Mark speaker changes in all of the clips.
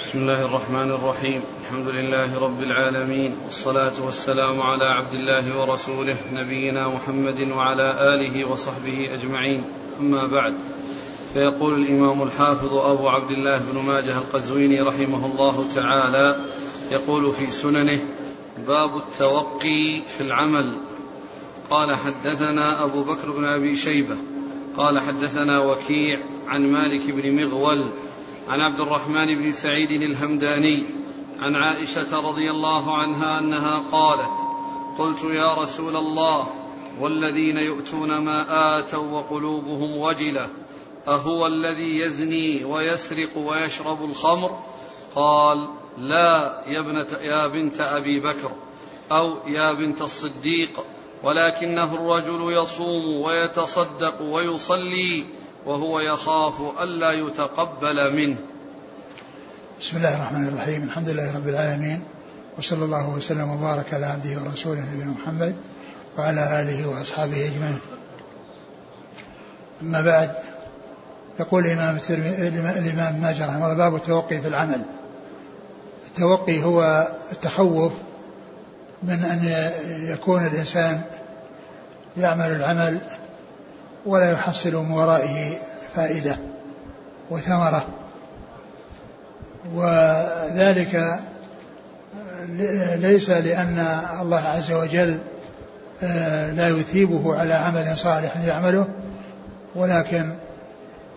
Speaker 1: بسم الله الرحمن الرحيم. الحمد لله رب العالمين والصلاة والسلام على عبد الله ورسوله نبينا محمد وعلى آله وصحبه أجمعين. أما بعد فيقول الإمام الحافظ أبو عبد الله بن ماجه القزويني رحمه الله تعالى يقول في سننه باب التوقي في العمل. قال حدثنا أبو بكر بن أبي شيبة قال حدثنا وكيع عن مالك بن مغول عن عبد الرحمن بن سعيد الهمداني عن عائشة رضي الله عنها أنها قالت قلت يا رسول الله والذين يؤتون ما آتوا وقلوبهم وجلة أهو الذي يزني ويسرق ويشرب الخمر؟ قال لا يا ابنة يا بنت أبي بكر أو يا بنت الصديق ولكنه الرجل يصوم ويتصدق ويصلي وهو يخاف ألا يتقبل منه.
Speaker 2: بسم الله الرحمن الرحيم. الحمد لله رب العالمين وصلى الله وسلم وبارك على عبده ورسوله نبينا محمد وعلى آله وأصحابه أجمعين. أما بعد يقول الإمام الإمام ماجد رحمه الله باب التوقي في العمل. التوقي هو التخوف من أن يكون الإنسان يعمل العمل ولا يحصل من ورائه فائدة وثمرة. وذلك ليس لأن الله عز وجل آه، لا يثيبه على عمل صالح يعمله ولكن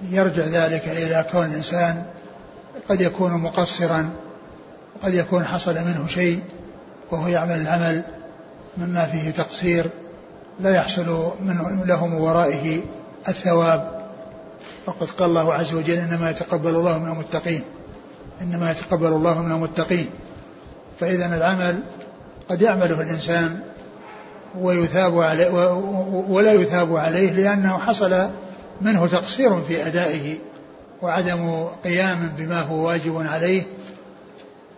Speaker 2: يرجع ذلك إلى كون الإنسان قد يكون مقصرا قد يكون حصل منه شيء وهو يعمل العمل مما فيه تقصير. لا يحصل منه له من ورائه الثواب. وقد قال الله عز وجل إنما يتقبل الله من المتقين. إنما يتقبل الله من المتقين. فإذا العمل قد يعمله الإنسان ويثاب عليه ولا يثاب عليه لأنه حصل منه تقصير في أدائه وعدم قيام بما هو واجب عليه.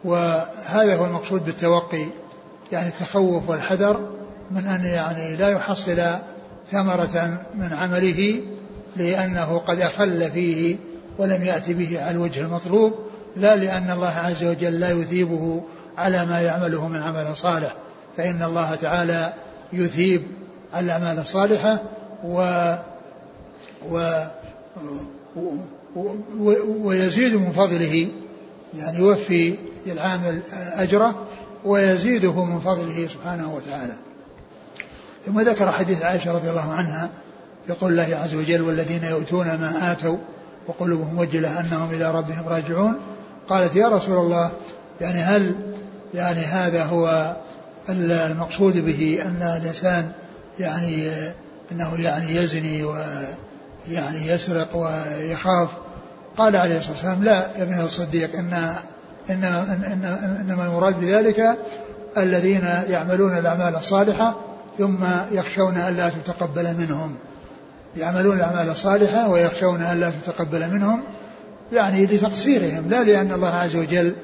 Speaker 2: وهذا هو المقصود بالتوقي يعني التخوف والحذر من أن يعني لا يحصل ثمرة من عمله لأنه قد أخل فيه ولم يأتي به على الوجه المطلوب لا لأن الله عز وجل لا يثيبه على ما يعمله من عمل صالح. فإن الله تعالى يثيب الأعمال الصالحة و, و, و ويزيد من فضله يعني يوفي العامل أجره ويزيده من فضله سبحانه وتعالى. ثم ذكر حديث عائشة رضي الله عنها يقول الله عز وجل والذين يؤتون ما آتوا وقلوبهم وجلة أنهم إلى ربهم راجعون قالت يا رسول الله يعني هل يعني هذا هو المقصود به أن الإنسان يعني أنه يعني يزني ويعني يسرق ويخاف؟ قال عليه الصلاة والسلام لا يا ابن الصديق إن إنما, إنما المراد بذلك الذين يعملون الأعمال الصالحة ثم يخشون ألا تتقبل منهم. يعملون الأعمال الصالحة ويخشون ألا تتقبل منهم يعني لتقصيرهم لا لأن الله عز وجل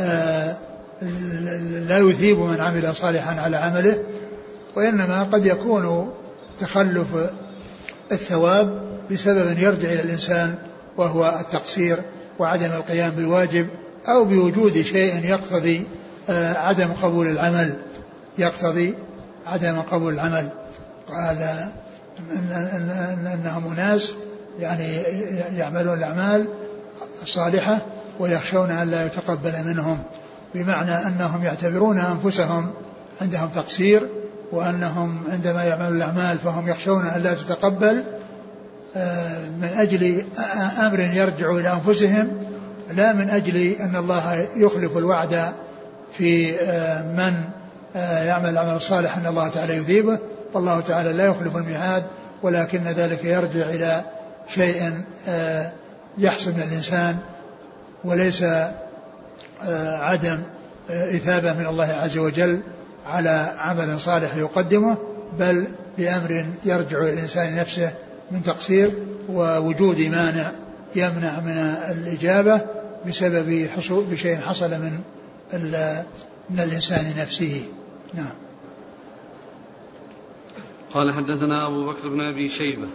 Speaker 2: آه، لا يثيب من عمل صالحا على عمله وإنما قد يكون تخلف الثواب بسبب يرجع إلى الإنسان وهو التقصير وعدم القيام بالواجب أو بوجود شيء يقتضي آه، عدم قبول العمل يقتضي عدم قبول العمل قال إنهم اناس يعني يعملون الأعمال الصالحة ويخشون أن لا يتقبل منهم بمعنى أنهم يعتبرون أنفسهم عندهم تقصير وأنهم عندما يعملون الأعمال فهم يخشون أن لا تتقبل آه، من أجل أمر يرجع إلى أنفسهم لا من أجل أن الله يخلف الوعد في آه، من يعمل العمل الصالح أن الله تعالى يذيبه. والله تعالى لا يخلف الميعاد ولكن ذلك يرجع إلى شيء آه، يحصل من الإنسان وليس آه، عدم إثابة من الله عز وجل على عمل صالح يقدمه بل بأمر يرجع إلى الإنسان نفسه من تقصير ووجود مانع يمنع من الإجابة بسبب حصول بشيء حصل من من الإنسان نفسه. نعم.
Speaker 1: قال حدثنا أبو بكر بن أبي شيبة.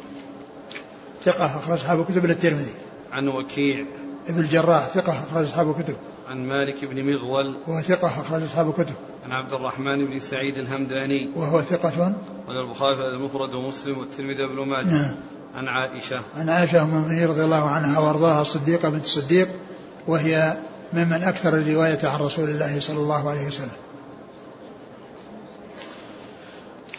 Speaker 2: ثقة أخرج أصحاب كتب الترمذي.
Speaker 1: عن وكيع.
Speaker 2: ابن الجراح ثقة أخرج أصحاب الكتب.
Speaker 1: عن مالك بن مغول.
Speaker 2: وهو ثقة أخرج أصحاب الكتب.
Speaker 1: عن عبد الرحمن بن سعيد الهمداني.
Speaker 2: وهو ثقة
Speaker 1: وعن البخاري المفرد ومسلم والترمذي بن ماجه.
Speaker 2: نعم.
Speaker 1: عن عائشة.
Speaker 2: عن عائشة أم المؤمنين رضي الله عنها وأرضاها الصديقة بنت الصديق وهي ممن أكثر الرواية عن رسول الله صلى الله عليه وسلم.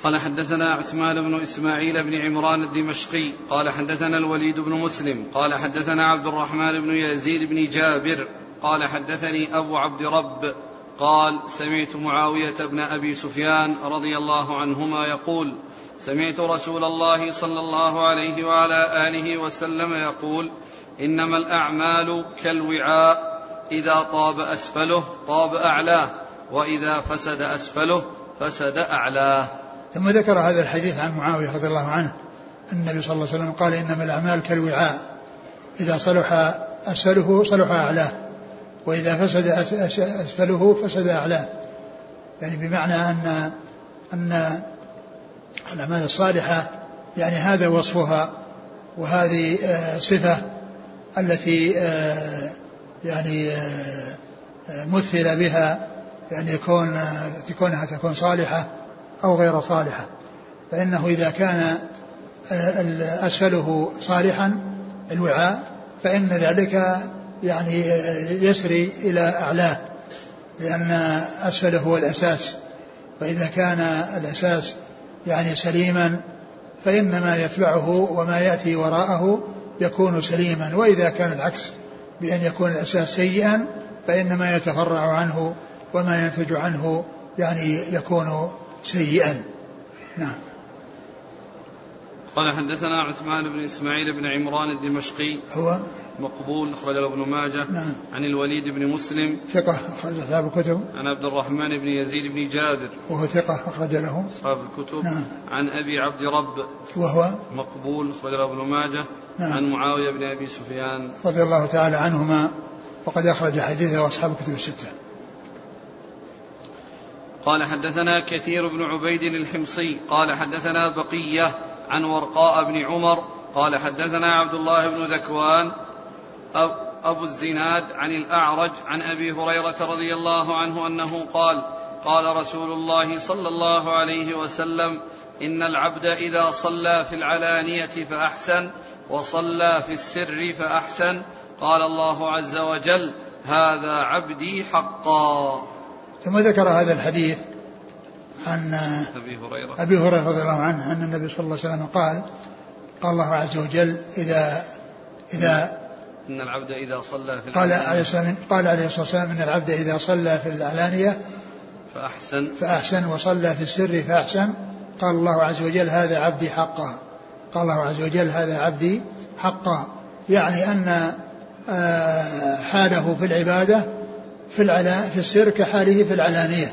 Speaker 1: قال حدثنا عثمان بن إسماعيل بن عمران الدمشقي قال حدثنا الوليد بن مسلم قال حدثنا عبد الرحمن بن يزيد بن جابر قال حدثني أبو عبد رب قال سمعت معاوية بن أبي سفيان رضي الله عنهما يقول سمعت رسول الله صلى الله عليه وعلى آله وسلم يقول إنما الأعمال كالوعاء إذا طاب أسفله طاب أعلاه وإذا فسد أسفله فسد أعلاه.
Speaker 2: ثم ذكر هذا الحديث عن معاوية رضي الله عنه. النبي صلى الله عليه وسلم قال إنما الأعمال كالوعاء. إذا صلح أسفله صلح أعلاه. وإذا فسد أسفله فسد أعلاه. يعني بمعنى أن أن الأعمال الصالحة يعني هذا وصفها وهذه آه، صفة التي آه، يعني آه، مثل بها. يعني يكون كونها تكون صالحة. أو غير صالحة فإنه إذا كان أسفله صالحا الوعاء فإن ذلك يعني يسري إلى أعلاه لأن أسفله هو الأساس. فإذا كان الأساس يعني سليما فإن ما يتبعه وما يأتي وراءه يكون سليما. وإذا كان العكس بأن يكون الأساس سيئا فإن ما يتفرع عنه وما ينتج عنه يعني يكون سيئا. نعم.
Speaker 1: قال حدثنا عثمان بن إسماعيل بن عمران الدمشقي.
Speaker 2: هو؟
Speaker 1: مقبول اخرج له ابن ماجه.
Speaker 2: نعم.
Speaker 1: عن الوليد بن مسلم.
Speaker 2: ثقة أخرج أصحاب الكتب.
Speaker 1: عن عبد الرحمن بن يزيد بن جابر.
Speaker 2: وهو ثقة أخرج له.
Speaker 1: أصحاب الكتب.
Speaker 2: نعم.
Speaker 1: عن أبي عبد رب.
Speaker 2: وهو؟
Speaker 1: مقبول أخرج له ابن ماجه.
Speaker 2: نعم.
Speaker 1: عن معاوية بن أبي سفيان.
Speaker 2: رضي الله تعالى عنهما. وقد أخرج حديثه أصحاب الكتب الستة.
Speaker 1: قال حدثنا كثير بن عبيد الحمصي قال حدثنا بقية عن ورقاء بن عمر قال حدثنا عبد الله بن ذكوان أبو الزناد عن الأعرج عن أبي هريرة رضي الله عنه أنه قال قال رسول الله صلى الله عليه وسلم إن العبد إذا صلى في العلانية فأحسن وصلى في السر فأحسن. قال الله عز وجل هذا عبدي حقا.
Speaker 2: ثم ذكر هذا الحديث عن
Speaker 1: أبي هريرة.
Speaker 2: أبي هريرة رضي الله عنه أن النبي صلى الله عليه وسلم قال قال الله عز وجل إذا إذا
Speaker 1: إن العبد إذا صلى في
Speaker 2: قال عليه الصلاة قال عليه الصلاة والسلام إن العبد إذا صلى في العلانية
Speaker 1: فأحسن.
Speaker 2: فأحسن وصلى في السر فأحسن. قال الله عز وجل هذا عبدي حقا. قال الله عز وجل هذا عبدي حقا. يعني أن آه، حاله في العبادة في العلا في السر كحاله في العلانية.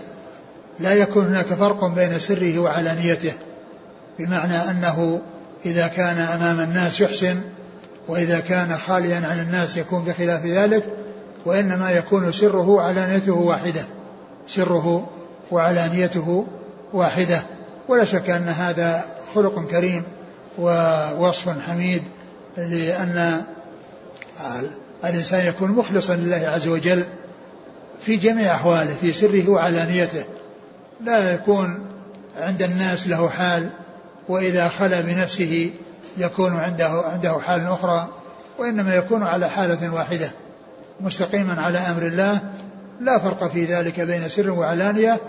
Speaker 2: لا يكون هناك فرق بين سره وعلانيته بمعنى أنه إذا كان أمام الناس يحسن وإذا كان خاليا عن الناس يكون بخلاف ذلك وإنما يكون سره وعلانيته واحدة. سره وعلانيته واحدة. ولا شك أن هذا خلق كريم ووصف حميد لأن الإنسان يكون مخلصا لله عز وجل. في جميع أحواله في سره وعلانيته. لا يكون عند الناس له حال وإذا خلا بنفسه يكون عنده عنده حال أخرى وإنما يكون على حالة واحدة مستقيما على أمر الله. لا فرق في ذلك بين سر وعلانية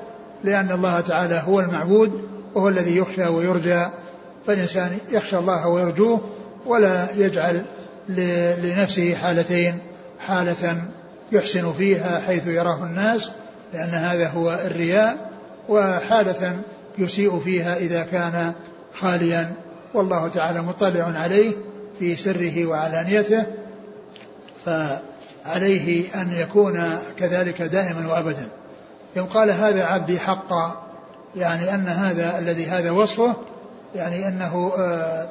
Speaker 2: لأن الله تعالى هو المعبود وهو الذي يخشى ويرجى. فالإنسان يخشى الله ويرجوه ولا يجعل لنفسه حالتين حالة يحسن فيها حيث يراه الناس لأن هذا هو الرياء وحالة يسيء فيها إذا كان خاليا. والله تعالى مطلع عليه في سره وعلانيته فعليه أن يكون كذلك دائما وأبدا. يوم قال هذا عبدي حقا يعني أن هذا الذي هذا وصفه يعني أنه آآ آه،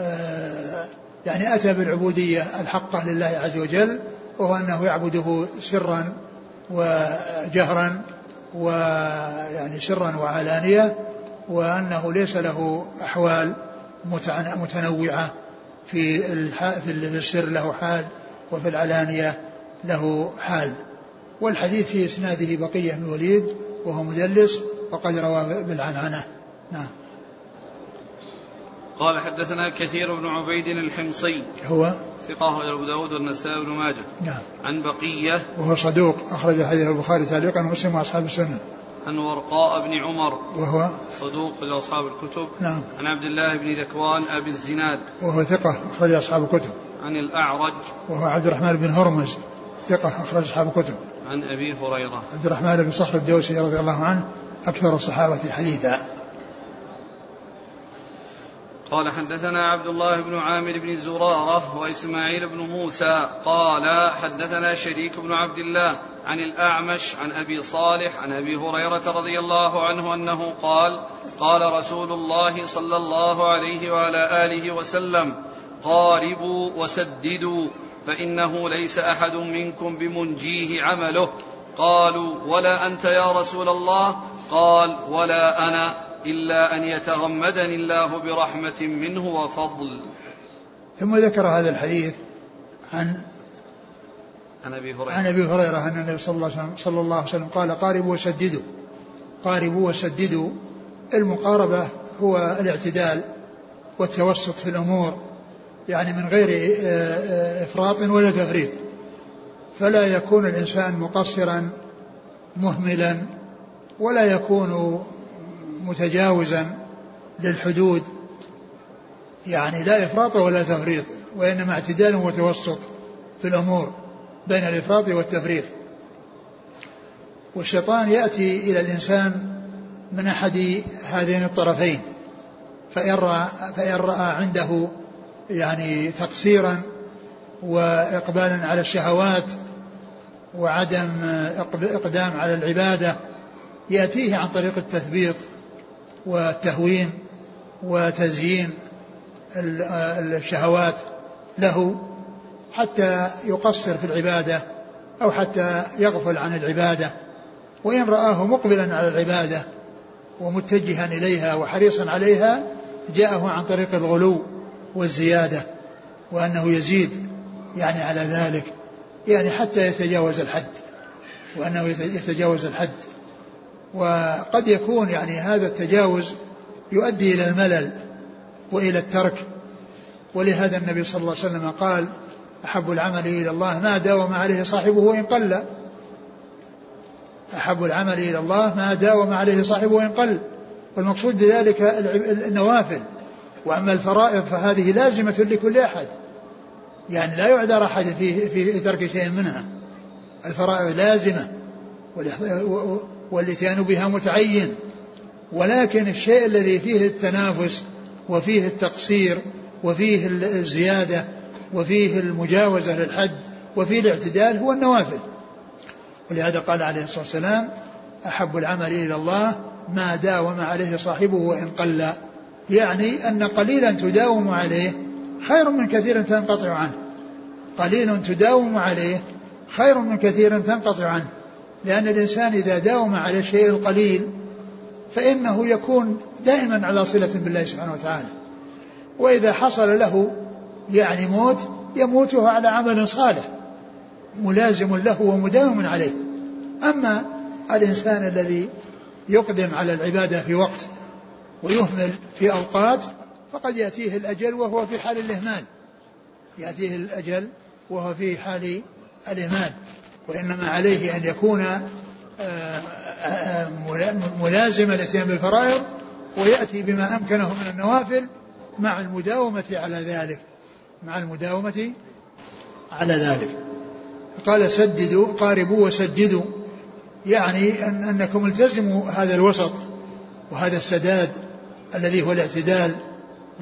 Speaker 2: آآ آه، يعني أتى بالعبودية الحقة لله عز وجل وهو أنه يعبده سرا وجهرا ويعني سرا وعلانية وأنه ليس له أحوال متنوعة في في السر له حال وفي العلانية له حال. والحديث في إسناده بقية بن وليد وهو مدلس وقد روى بالعنعنة. نعم.
Speaker 1: قال حدثنا كثير بن عبيد الحمصي.
Speaker 2: هو؟
Speaker 1: ثقة أبو داود والنسائي بن ماجه.
Speaker 2: نعم.
Speaker 1: عن بقية.
Speaker 2: وهو صدوق أخرج حديث البخاري تعليقا ومسلم وأصحاب السنة.
Speaker 1: عن ورقاء بن عمر.
Speaker 2: وهو؟
Speaker 1: صدوق في أصحاب الكتب.
Speaker 2: نعم.
Speaker 1: عن عبد الله بن ذكوان أبي الزناد.
Speaker 2: وهو ثقة أخرج أصحاب الكتب.
Speaker 1: عن الأعرج.
Speaker 2: وهو عبد الرحمن بن هرمز. ثقة أخرج أصحاب الكتب.
Speaker 1: عن أبي هريرة.
Speaker 2: عبد الرحمن بن صخر الدوسي رضي الله عنه أكثر الصحابة حديثا.
Speaker 1: قال حدثنا عبد الله بن عامر بن زرارة وإسماعيل بن موسى قال حدثنا شريك بن عبد الله عن الأعمش عن أبي صالح عن أبي هريرة رضي الله عنه أنه قال قال رسول الله صلى الله عليه وعلى آله وسلم قاربوا وسددوا فإنه ليس أحد منكم بمنجيه عمله قالوا ولا أنت يا رسول الله قال ولا أنا إلا أن يتغمدني الله برحمة منه وفضل.
Speaker 2: ثم ذكر هذا الحديث عن
Speaker 1: عن أبي هريرة.
Speaker 2: عن أبي هريرة أن النبي صلى الله عليه وسلم, صلى الله عليه وسلم قال قاربوا وسددوا. قاربوا وسددوا. المقاربة هو الاعتدال والتوسط في الأمور يعني من غير آه، آه، إفراط ولا تفريط. فلا يكون الإنسان مقصرا مهملا ولا يكون متجاوزا للحدود يعني لا إفراط ولا تفريط وإنما اعتدال وتوسط في الأمور بين الإفراط والتفريط. والشيطان يأتي إلى الإنسان من أحد هذين الطرفين فإن رأى, فإن رأى عنده يعني تقصيرا وإقبالا على الشهوات وعدم إقدام على العبادة يأتيه عن طريق التثبيط والتهوين وتزيين الشهوات له حتى يقصر في العبادة أو حتى يغفل عن العبادة. وإن رآه مقبلا على العبادة ومتجها إليها وحريصا عليها جاءه عن طريق الغلو والزيادة وأنه يزيد يعني على ذلك يعني حتى يتجاوز الحد وأنه يتجاوز الحد. وقد يكون يعني هذا التجاوز يؤدي إلى الملل وإلى الترك. ولهذا النبي صلى الله عليه وسلم قال أحب العمل إلى الله ما داوم عليه صاحبه وإن قل. أحب العمل إلى الله ما داوم عليه صاحبه وإن قل. والمقصود بذلك النوافل. وأما الفرائض فهذه لازمة لكل أحد. يعني لا يعذر أحد في, في ترك شيء منها. الفرائض لازمة. والاتيان بها متعين. ولكن الشيء الذي فيه التنافس وفيه التقصير وفيه الزيادة وفيه المجاوزة للحد وفيه الاعتدال هو النوافل. ولهذا قال عليه الصلاة والسلام أحب العمل إلى الله ما داوم عليه صاحبه وإن قل. يعني أن قليلا تداوم عليه خير من كثير تنقطع عنه. قليل تداوم عليه خير من كثير تنقطع عنه. لأن الإنسان إذا داوم على الشيء القليل فإنه يكون دائما على صلة بالله سبحانه وتعالى. وإذا حصل له يعني موت يموته على عمل صالح ملازم له ومداوم عليه. أما الإنسان الذي يقدم على العبادة في وقت ويهمل في أوقات فقد يأتيه الأجل وهو في حال الإهمال. يأتيه الأجل وهو في حال الإهمال. وإنما عليه أن يكون آه، آه، ملازما الاتيان بالفرائض ويأتي بما أمكنه من النوافل مع المداومة على ذلك. مع المداومة على ذلك. قال سددوا قاربوا وسددوا. يعني أن أنكم التزموا هذا الوسط وهذا السداد الذي هو الاعتدال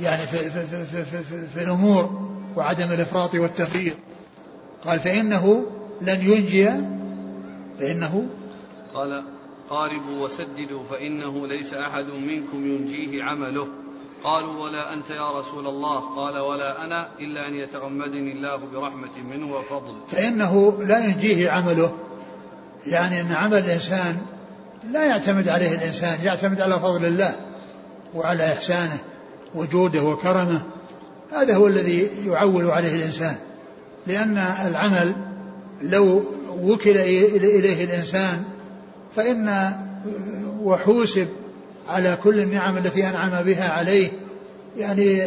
Speaker 2: يعني في, في, في, في, في, في الأمور وعدم الإفراط والتفريط. قال فإنه لن ينجي فإنه
Speaker 1: قال قاربوا وسددوا فإنه ليس أحد منكم ينجيه عمله. قالوا ولا أنت يا رسول الله؟ قال ولا أنا إلا أن يتغمدني الله برحمة منه وفضل.
Speaker 2: فإنه لا ينجيه عمله. يعني أن عمل الإنسان لا يعتمد عليه الإنسان يعتمد على فضل الله وعلى إحسانه وجوده وكرمه. هذا هو الذي يعول عليه الإنسان. لأن العمل لو وكل إليه الإنسان فإن وحوسب على كل النعم التي أنعم بها عليه. يعني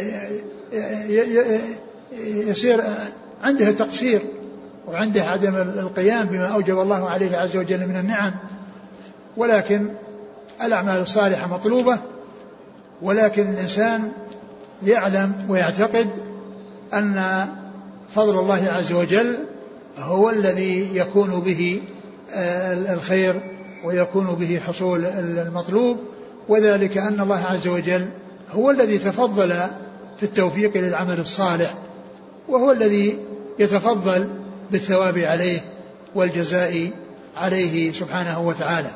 Speaker 2: يصير عنده تقصير وعنده عدم القيام بما أوجب الله عليه عز وجل من النعم. ولكن الأعمال الصالحة مطلوبة ولكن الإنسان يعلم ويعتقد أن فضل الله عز وجل هو الذي يكون به آه، الخير ويكون به حصول المطلوب وذلك أن الله عز وجل هو الذي تفضل في التوفيق للعمل الصالح وهو الذي يتفضل بالثواب عليه والجزاء عليه سبحانه وتعالى.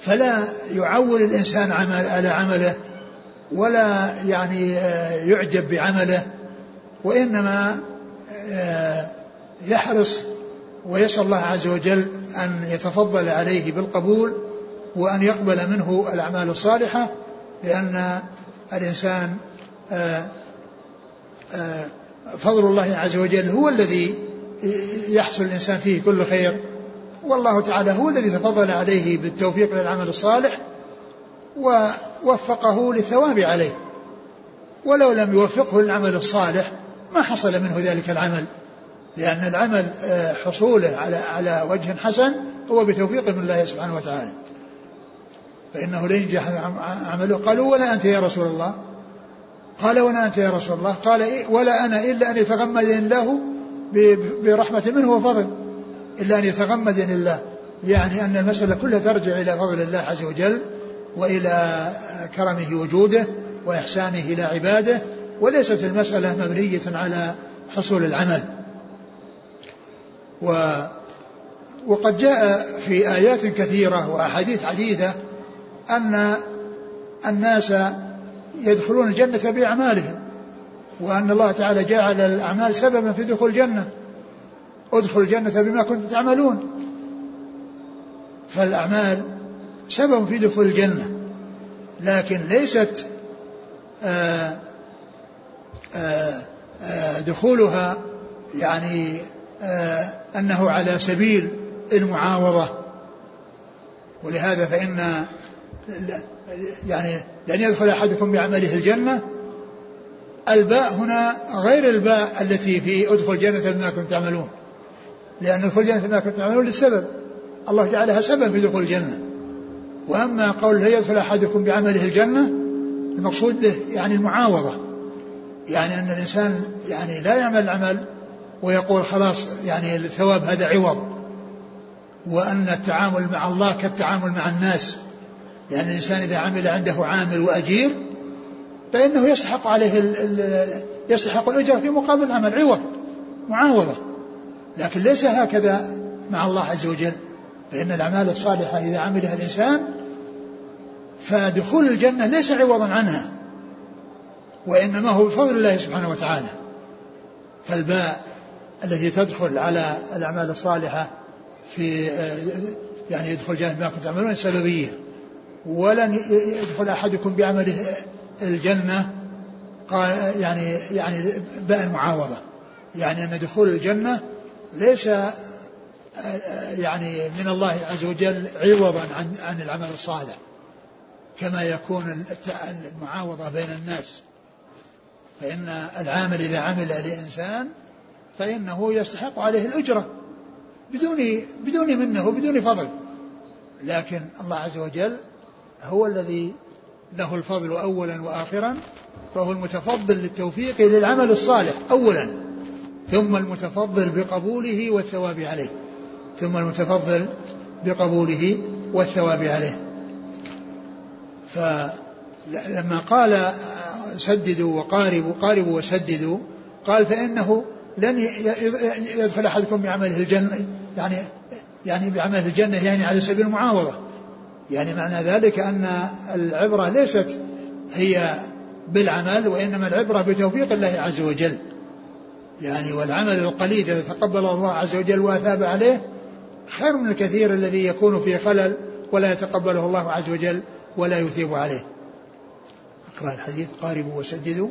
Speaker 2: فلا يعول الإنسان عمل على عمله ولا يعني آه، يعجب بعمله وإنما آه، يحرص ويسأل الله عز وجل أن يتفضل عليه بالقبول وأن يقبل منه الأعمال الصالحة لأن الإنسان آه، فضل الله عز وجل هو الذي يحصل الإنسان فيه كل خير. والله تعالى هو الذي تفضل عليه بالتوفيق للعمل الصالح ووفقه للثواب عليه. ولو لم يوفقه للعمل الصالح ما حصل منه ذلك العمل. لأن العمل آه، حصوله على على وجه حسن هو بتوفيق من الله سبحانه وتعالى. فإنه لا ينجح عمله قالوا ولا أنت يا رسول الله؟ قال ولا أنت يا رسول الله؟ قال إيه ولا أنا إلا أن يتغمدني الله برحمة منه وفضل. إلا أن يتغمدني الله. يعني أن المسألة كلها ترجع إلى فضل الله عز وجل وإلى كرمه وجوده وإحسانه إلى عباده. وليست المسألة مبنية على حصول العمل. و وقد جاء في آيات كثيرة وأحاديث عديدة أن الناس يدخلون الجنة بأعمالهم وأن الله تعالى جعل الأعمال سببا في دخول الجنة. ادخل الجنة بما كنتم تعملون. فالأعمال سبب في دخول الجنة لكن ليست آآ آآ آآ دخولها يعني أنه على سبيل المعاوضة. ولهذا فإن يعني لن يدخل أحدكم بعمله الجنة. الباء هنا غير الباء التي في أدخل الجنة بما كنتم تعملون. لأن أدخل الجنة بما كنتم تعملون للسبب. الله جعلها سبب في دخول الجنة. وأما قول لا يدخل أحدكم بعمله الجنة المقصود به يعني المعاوضة. يعني أن الإنسان يعني لا يعمل العمل ويقول خلاص يعني الثواب هذا عوض. وأن التعامل مع الله كالتعامل مع الناس. يعني الإنسان إذا عمل عنده عامل وأجير فإنه يستحق عليه ال ال يستحق الأجرة في مقابل العمل. عوض معاوضة. لكن ليس هكذا مع الله عز وجل. فإن الأعمال الصالحة إذا عملها الإنسان فدخول الجنة ليس عوضا عنها. وإنما هو بفضل الله سبحانه وتعالى. فالباء التي تدخل على الأعمال الصالحة في يعني يدخل الجنة ما كنتم تعملون سببية ولن يدخل أحدكم بعمله الجنة يعني يعني باء المعاوضة يعني أن دخول الجنة ليس يعني من الله عز وجل عوضا عن عن العمل الصالح كما يكون المعاوضة بين الناس. فإن العامل إذا عمل لإنسان فإنه يستحق عليه الأجرة بدون بدون منه وبدون فضل. لكن الله عز وجل هو الذي له الفضل أولا وآخرا فهو المتفضل للتوفيق للعمل الصالح أولا ثم المتفضل بقبوله والثواب عليه ثم المتفضل بقبوله والثواب عليه. فلما قال سددوا وقاربوا قاربوا وسددوا قال فإنه لن يدخل أحدكم بعمله الجنة. يعني يعني بعمله الجنة يعني على سبيل المعاوضة. يعني معنى ذلك أن العبرة ليست هي بالعمل وإنما العبرة بتوفيق الله عز وجل. يعني والعمل القليل إذا تقبل الله عز وجل وأثاب عليه خير من الكثير الذي يكون فيه خلل ولا يتقبله الله عز وجل ولا يثيب عليه. أقرأ الحديث قاربوا وسددوا.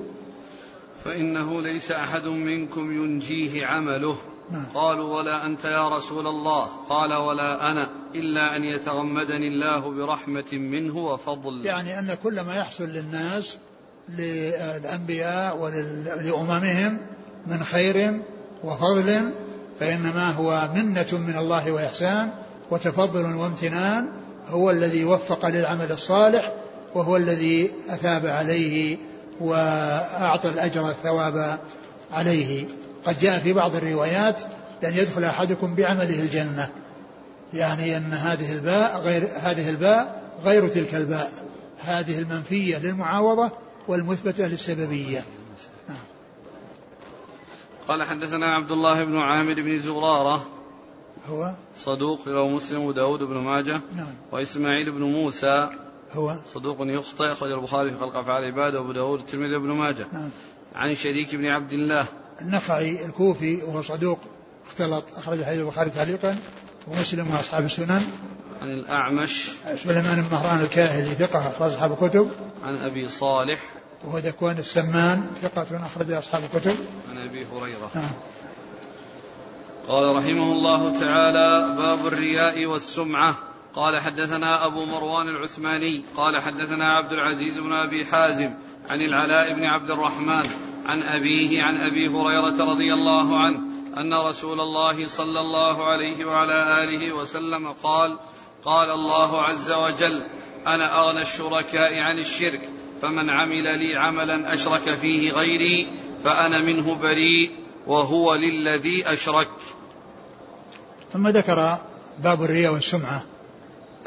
Speaker 1: فإنه ليس أحد منكم ينجيه عمله.
Speaker 2: نعم.
Speaker 1: قالوا ولا أنت يا رسول الله. قال ولا أنا إلا أن يتغمدني الله برحمة منه وفضل.
Speaker 2: يعني أن كل ما يحصل للناس للأنبياء ولأممهم من خير وفضل فإنما هو منة من الله وإحسان وتفضل وامتنان. هو الذي وفق للعمل الصالح وهو الذي أثاب عليه وأعطى الأجر الثواب عليه. قد جاء في بعض الروايات لأن يدخل أحدكم بعمله الجنة يعني أن هذه الباء غير هذه الباء غير تلك الباء. هذه المنفية للمعاوضة والمثبتة للسببية. نعم.
Speaker 1: قال حدثنا عبد الله بن عامر بن زرارة.
Speaker 2: هو؟
Speaker 1: صدوق رواه مسلم وداود بن ماجه.
Speaker 2: نعم.
Speaker 1: وإسماعيل بن موسى.
Speaker 2: هو
Speaker 1: صدوق يخطئ أخرج البخاري في خلق أفعال العباد وأبو داود الترمذي بن ماجه.
Speaker 2: نعم.
Speaker 1: عن شريك بن عبد الله.
Speaker 2: النخعي الكوفي وهو صدوق اختلط أخرج حديث البخاري تعليقا ومسلم وأصحاب السنن.
Speaker 1: عن الأعمش.
Speaker 2: سليمان بن مهران الكاهلي ثقة أخرج أصحاب الكتب.
Speaker 1: عن أبي صالح.
Speaker 2: وهو ذكوان السمان ثقة أخرج أصحاب الكتب.
Speaker 1: عن أبي هريرة.
Speaker 2: نعم.
Speaker 1: قال رحمه الله تعالى باب الرياء والسمعة. قال حدثنا أبو مروان العثماني قال حدثنا عبد العزيز بن أبي حازم عن العلاء بن عبد الرحمن عن أبيه عن أبي هريرة رضي الله عنه أن رسول الله صلى الله عليه وعلى آله وسلم قال قال الله عز وجل أنا أغنى الشركاء عن الشرك فمن عمل لي عملا أشرك فيه غيري فأنا منه بريء وهو للذي أشرك.
Speaker 2: ثم ذكر باب الرياء والسمعة.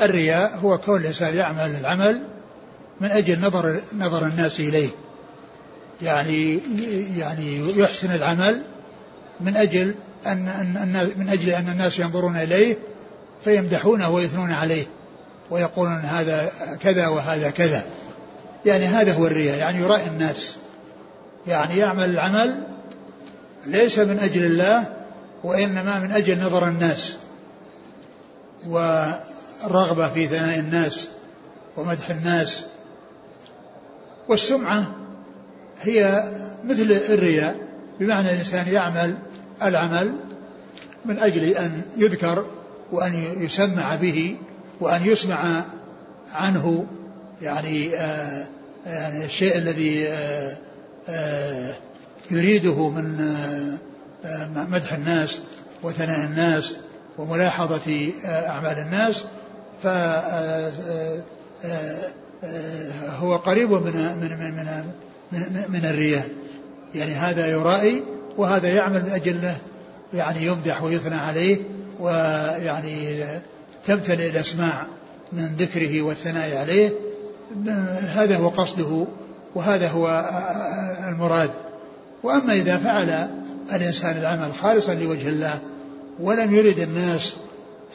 Speaker 2: الرياء هو كون الإنسان يعمل العمل من أجل نظر نظر الناس إليه. يعني يعني يحسن العمل من أجل أن, أن من أجل أن الناس ينظرون إليه فيمدحونه ويثنون عليه ويقولون هذا كذا وهذا كذا. يعني هذا هو الرياء يعني يرائي الناس. يعني يعمل العمل ليس من أجل الله وإنما من أجل نظر الناس. والرغبة في ثناء الناس ومدح الناس. والسمعة هي مثل الرياء بمعنى الإنسان يعمل العمل من أجل أن يذكر وأن يسمع به وأن يسمع عنه يعني آه يعني الشيء الذي آه آه يريده من آه مدح الناس وثناء الناس وملاحظة آه أعمال الناس. ف هو قريب من من من من, من, الرياء. يعني هذا يرائي وهذا يعمل من أجله يعني يمدح ويثنى عليه ويعني تمتلئ الأسماع من ذكره والثناء عليه. هذا هو قصده وهذا هو المراد. وأما إذا فعل الإنسان العمل خالصا لوجه الله ولم يرد الناس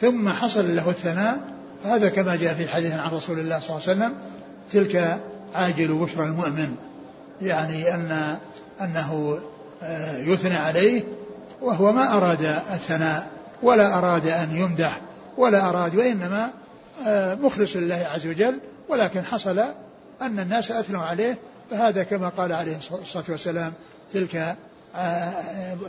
Speaker 2: ثم حصل له الثناء فهذا كما جاء في حديث عن رسول الله صلى الله عليه وسلم تلك عاجل بشرى المؤمن يعني أن أنه يثنى عليه وهو ما أراد الثناء ولا أراد أن يمدح ولا أراد وإنما مخلص لله عز وجل ولكن حصل أن الناس أثنوا عليه فهذا كما قال عليه الصلاة والسلام تلك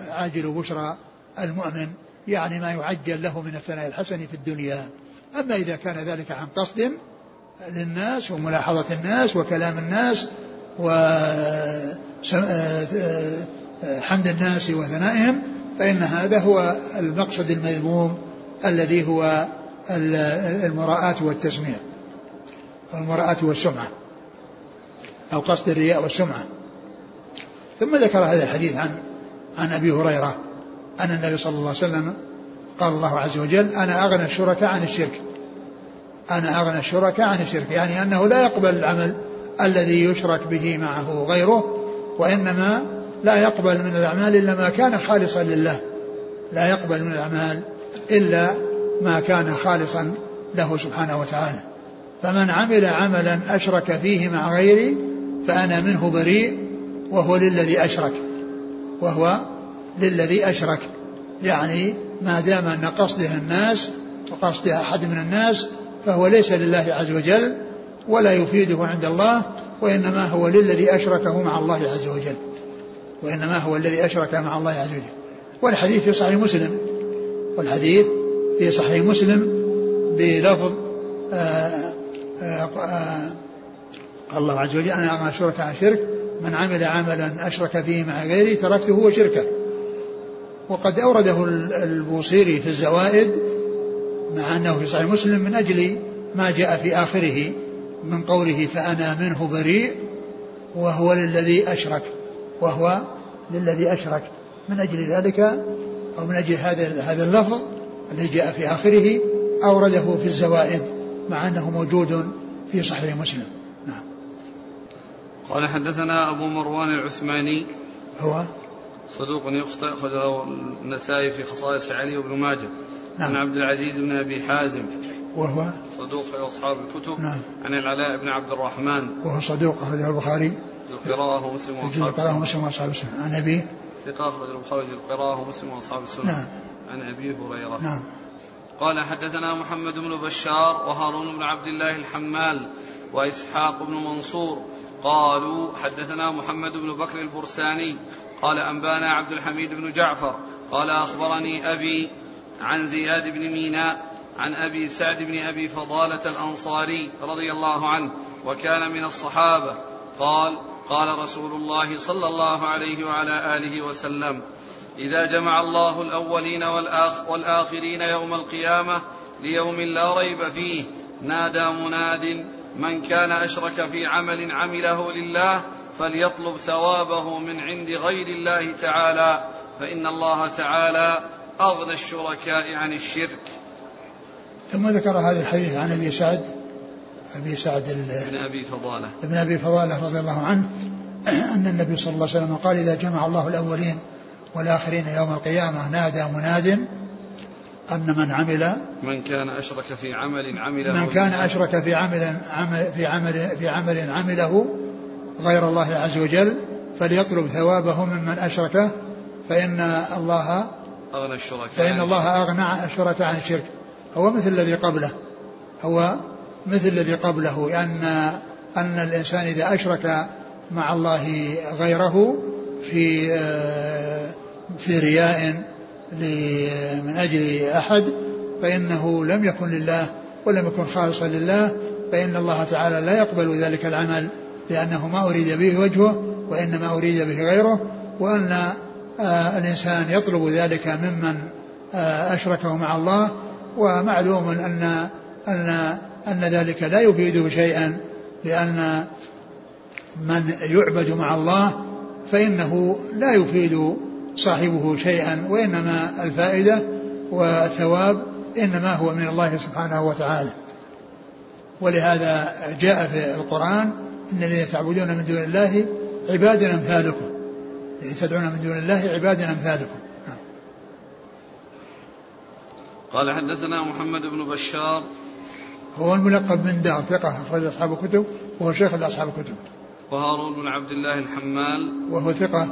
Speaker 2: عاجل بشرى المؤمن يعني ما يعجل له من الثناء الحسن في الدنيا. أما إذا كان ذلك عن قصد للناس وملاحظة الناس وكلام الناس وحمد الناس وثنائهم فإن هذا هو المقصد المذموم الذي هو المراءة والتسميع المراءة والسمعة أو قصد الرياء والسمعة. ثم ذكر هذا الحديث عن عن أبي هريرة أن النبي صلى الله عليه وسلم قال الله عز وجل أنا أغنى الشركاء عن الشرك. أنا أغنى الشركاء عن الشرك. يعني أنه لا يقبل العمل الذي يشرك به معه غيره وإنما لا يقبل من الأعمال إلا ما كان خالصا لله. لا يقبل من الأعمال إلا ما كان خالصا له سبحانه وتعالى. فمن عمل عملا أشرك فيه مع غيري فأنا منه بريء وهو للذي أشرك. وهو للذي أشرك. يعني ما دام أن قصده الناس وقصد أحد من الناس فهو ليس لله عز وجل ولا يفيده عند الله وإنما هو للذي أشركه مع الله عز وجل. وإنما هو الذي أشرك مع الله عز وجل. والحديث في صحيح مسلم. والحديث في صحيح مسلم بلفظ آآ آآ قال الله عز وجل أنا أغنى الشرك عن شرك من عمل عملا أشرك فيه مع غيري تركته وشركه وقد أورده البوصيري في الزوائد مع أنه في صحيح مسلم من أجل ما جاء في آخره من قوله فأنا منه بريء وهو للذي أشرك وهو للذي أشرك. من أجل ذلك أو من أجل هذا هذا اللفظ الذي جاء في آخره أورده في الزوائد مع أنه موجود في صحيح مسلم. نعم.
Speaker 1: قال حدثنا أبو مروان العثماني.
Speaker 2: هو؟
Speaker 1: صدوق يخطئ أخرجه النسائي في خصائص علي وابن ماجه. نعم. عن عبد العزيز بن أبي حازم.
Speaker 2: وهو؟
Speaker 1: صدوق في أصحاب الكتب.
Speaker 2: نعم.
Speaker 1: عن العلاء بن عبد الرحمن.
Speaker 2: وهو صدوق أخرجه البخاري.
Speaker 1: القراءة ومسلم
Speaker 2: وأصحاب القراءة ومسلم وأصحاب السنة. عن أبيه.
Speaker 1: ثقة أخرج البخاري القراءة ومسلم وأصحاب السنة.
Speaker 2: نعم.
Speaker 1: عن أبي هريرة.
Speaker 2: نعم.
Speaker 1: قال حدثنا محمد بن بشار وهارون بن عبد الله الحمال وإسحاق بن منصور. قالوا حدثنا محمد بن بكر البرساني قال أنبانا عبد الحميد بن جعفر قال أخبرني أبي عن زياد بن ميناء عن أبي سعد بن أبي فضالة الأنصاري رضي الله عنه وكان من الصحابة. قال قال رسول الله صلى الله عليه وعلى آله وسلم إذا جمع الله الأولين والآخ والآخرين يوم القيامة ليوم لا ريب فيه نادى مناد من كان أشرك في عمل عمله لله فليطلب ثوابه من عند غير الله تعالى فإن الله تعالى أغنى الشركاء عن الشرك.
Speaker 2: ثم ذكر هذا الحديث عن أبي سعد أبي سعد
Speaker 1: ابن أبي فضالة.
Speaker 2: ابن أبي فضالة رضي الله عنه أن النبي صلى الله عليه وسلم قال إذا جمع الله الأولين والآخرين يوم القيامة نادى مناد أن من عمل
Speaker 1: من كان أشرك في عمل عمله
Speaker 2: من كان أشرك في عمل, عمل في عمل في عمل عمله غير الله عز وجل فليطلب ثوابه ممن أشركه فإن الله
Speaker 1: أغنى الشركاء
Speaker 2: فإن الله أغنى الشركاء عن الشرك. هو مثل الذي قبله. هو مثل الذي قبله. أن أن الإنسان إذا أشرك مع الله غيره في في رياء من أجل أحد فإنه لم يكن لله ولم يكن خالصا لله فإن الله تعالى لا يقبل ذلك العمل. لأنه ما أريد به وجهه وإنما أريد به غيره وأن آه، الإنسان يطلب ذلك ممن آه، أشركه مع الله ومعلوم أن أن أن ذلك لا يفيده شيئا لأن من يعبد مع الله فإنه لا يفيد صاحبه شيئا وإنما الفائدة والثواب إنما هو من الله سبحانه وتعالى. ولهذا جاء في القرآن إن الذين تعبدون من دون الله عباد أمثالكم. الذين تدعون من دون الله عباد أمثالكم. نعم.
Speaker 1: قال حدثنا محمد بن بشار.
Speaker 2: هو الملقب من دار ثقة أخرج أصحاب الكتب وهو شيخ لأصحاب الكتب.
Speaker 1: وهارون بن عبد الله الحمال.
Speaker 2: وهو ثقة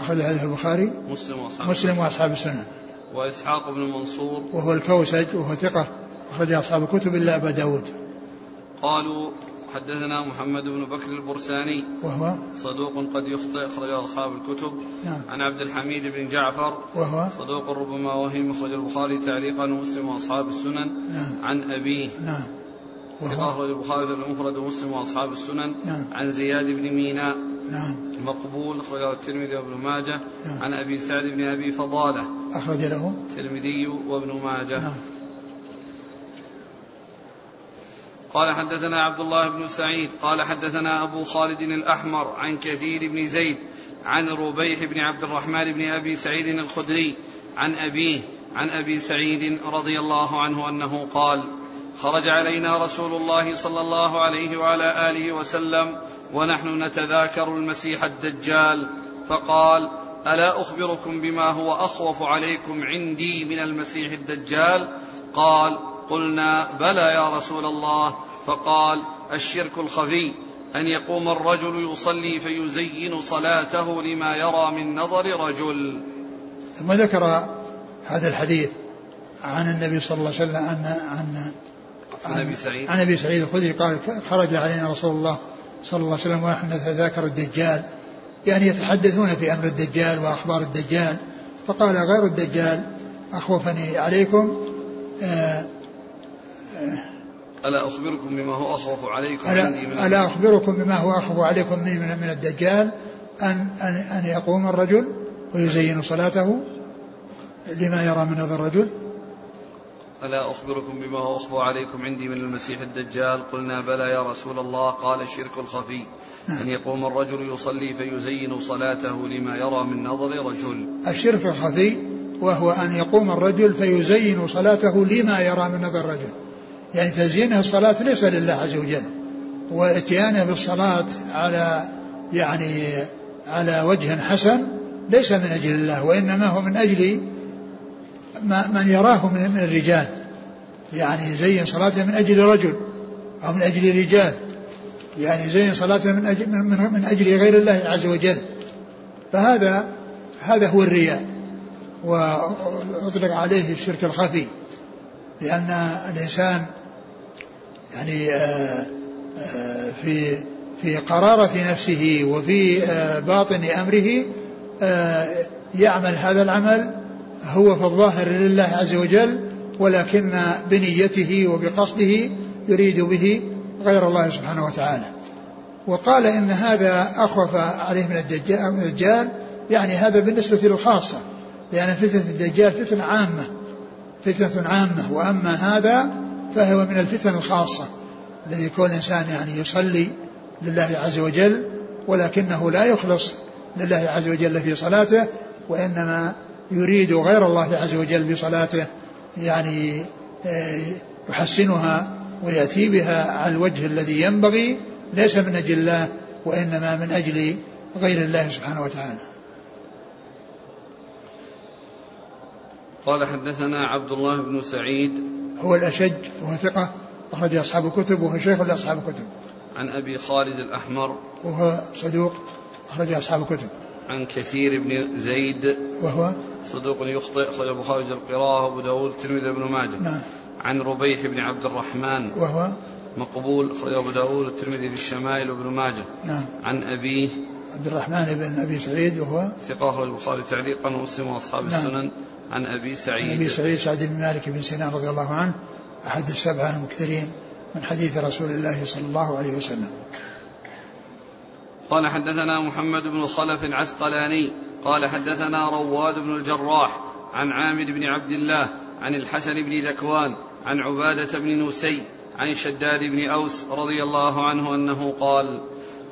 Speaker 2: أخرج هذا البخاري
Speaker 1: مسلم وأصحاب
Speaker 2: مسلم وأصحاب السنن
Speaker 1: وإسحاق بن منصور.
Speaker 2: وهو الكوسج وهو ثقة أخرج أصحاب الكتب إلا أبا داود.
Speaker 1: قالوا حدثنا محمد بن بكر البرساني.
Speaker 2: وهو؟
Speaker 1: صدوق قد يخطئ أخرج أصحاب الكتب.
Speaker 2: نعم.
Speaker 1: عن عبد الحميد بن جعفر.
Speaker 2: وهو؟
Speaker 1: صدوق ربما وهم أخرج البخاري تعليقا ومسلم وأصحاب السنن.
Speaker 2: نعم.
Speaker 1: عن أبيه.
Speaker 2: نعم.
Speaker 1: ثقة أخرج البخاري في المفرد ومسلم وأصحاب السنن.
Speaker 2: نعم.
Speaker 1: عن زياد بن ميناء.
Speaker 2: نعم.
Speaker 1: مقبول أخرجه الترمذي وابن ماجه.
Speaker 2: نعم.
Speaker 1: عن أبي سعد بن أبي فضالة.
Speaker 2: أخرج له؟
Speaker 1: الترمذي وابن ماجه.
Speaker 2: نعم.
Speaker 1: قال حدثنا عبد الله بن سعيد قال حدثنا أبو خالد الأحمر عن كثير بن زيد عن ربيح بن عبد الرحمن بن أبي سعيد الخدري عن أبيه عن أبي سعيد رضي الله عنه أنه قال خرج علينا رسول الله صلى الله عليه وعلى آله وسلم ونحن نتذاكر المسيح الدجال فقال ألا أخبركم بما هو أخوف عليكم عندي من المسيح الدجال؟ قال قلنا بلى يا رسول الله فقال الشرك الخفي أن يقوم الرجل يصلي فيزين صلاته لما يرى من نظر رجل.
Speaker 2: ثم ذكر هذا الحديث عن النبي صلى الله عليه وسلم عن عن
Speaker 1: عن أبي سعيد.
Speaker 2: عن أبي سعيد الخدري قال خرج علينا رسول الله صلى الله عليه وسلم ونحن نتذاكر الدجال. يعني يتحدثون في أمر الدجال وأخبار الدجال. فقال غير الدجال أخوفني عليكم آه
Speaker 1: ألا أخبركم بما هو أخوف عليكم
Speaker 2: ألا,
Speaker 1: عندي من
Speaker 2: ألا أخبركم بما هو أخوف عليكم من, من الدجال أن, أن, أن يقوم الرجل ويزين صلاته لما يرى من هذا الرجل؟
Speaker 1: ألا أخبركم بما هو أخفى عليكم عندي من المسيح الدجال؟ قلنا بلى يا رسول الله قال الشرك الخفي.
Speaker 2: نعم.
Speaker 1: أن يقوم الرجل يصلي فيزين صلاته لما يرى من نظر رجل.
Speaker 2: الشرك الخفي وهو أن يقوم الرجل فيزين صلاته لما يرى من نظر رجل. يعني تزيينه الصلاة ليس لله عز وجل واتيانه بالصلاة على يعني على وجه حسن ليس من أجل الله وإنما هو من أجل ما من يراه من, الرجال. يعني زين صلاته من أجل رجل أو من أجل رجال يعني زين صلاته من أجل, من, من أجل غير الله عز وجل. فهذا هذا هو الرياء. وأطلق عليه الشرك الخفي لأن الإنسان يعني آه، آه، في في قرارة نفسه وفي آه، باطن أمره يعمل هذا العمل هو في الظاهر لله عز وجل ولكن بنيته وبقصده يريد به غير الله سبحانه وتعالى. وقال إن هذا أخوف عليه من الدجال يعني هذا بالنسبة للخاصة لأن فتنة الدجال فتنة عامة فتنة عامة وأما هذا فهو من الفتن الخاصة الذي يكون الإنسان يعني يصلي لله عز وجل ولكنه لا يخلص لله عز وجل في صلاته وإنما يريد غير الله عز وجل بصلاته يعني آه، يحسنها ويأتي بها على الوجه الذي ينبغي ليس من أجل الله وإنما من أجل غير الله سبحانه وتعالى.
Speaker 1: قال حدثنا عبد الله بن سعيد
Speaker 2: هو الأشج وهو ثقة أخرج أصحاب الكتب وهو شيخ لأصحاب الكتب.
Speaker 1: عن أبي خالد الأحمر.
Speaker 2: وهو صدوق أخرج أصحاب الكتب.
Speaker 1: عن كثير بن زيد.
Speaker 2: وهو؟
Speaker 1: صدوق يخطئ أخرج البخاري القراءة وأبو داود الترمذي بن ماجه.
Speaker 2: نعم.
Speaker 1: عن ربيح بن عبد الرحمن.
Speaker 2: وهو؟
Speaker 1: مقبول أخرج أبو داود الترمذي في الشمائل وابن ماجه.
Speaker 2: نعم.
Speaker 1: عن أبيه.
Speaker 2: عبد الرحمن بن أبي سعيد وهو؟
Speaker 1: ثقة أخرج البخاري تعليقا ومسلم وأصحاب
Speaker 2: نعم.
Speaker 1: السنن. عن أبي سعيد.
Speaker 2: عن أبي سعيد سعد بن مالك بن سنان رضي الله عنه أحد السبعة المكثرين من حديث رسول الله صلى الله عليه وسلم.
Speaker 1: قال حدثنا محمد بن خلف العسقلاني قال حدثنا رواد بن الجراح عن عامر بن عبد الله عن الحسن بن ذكوان عن عبادة بن نسي عن شداد بن أوس رضي الله عنه أنه قال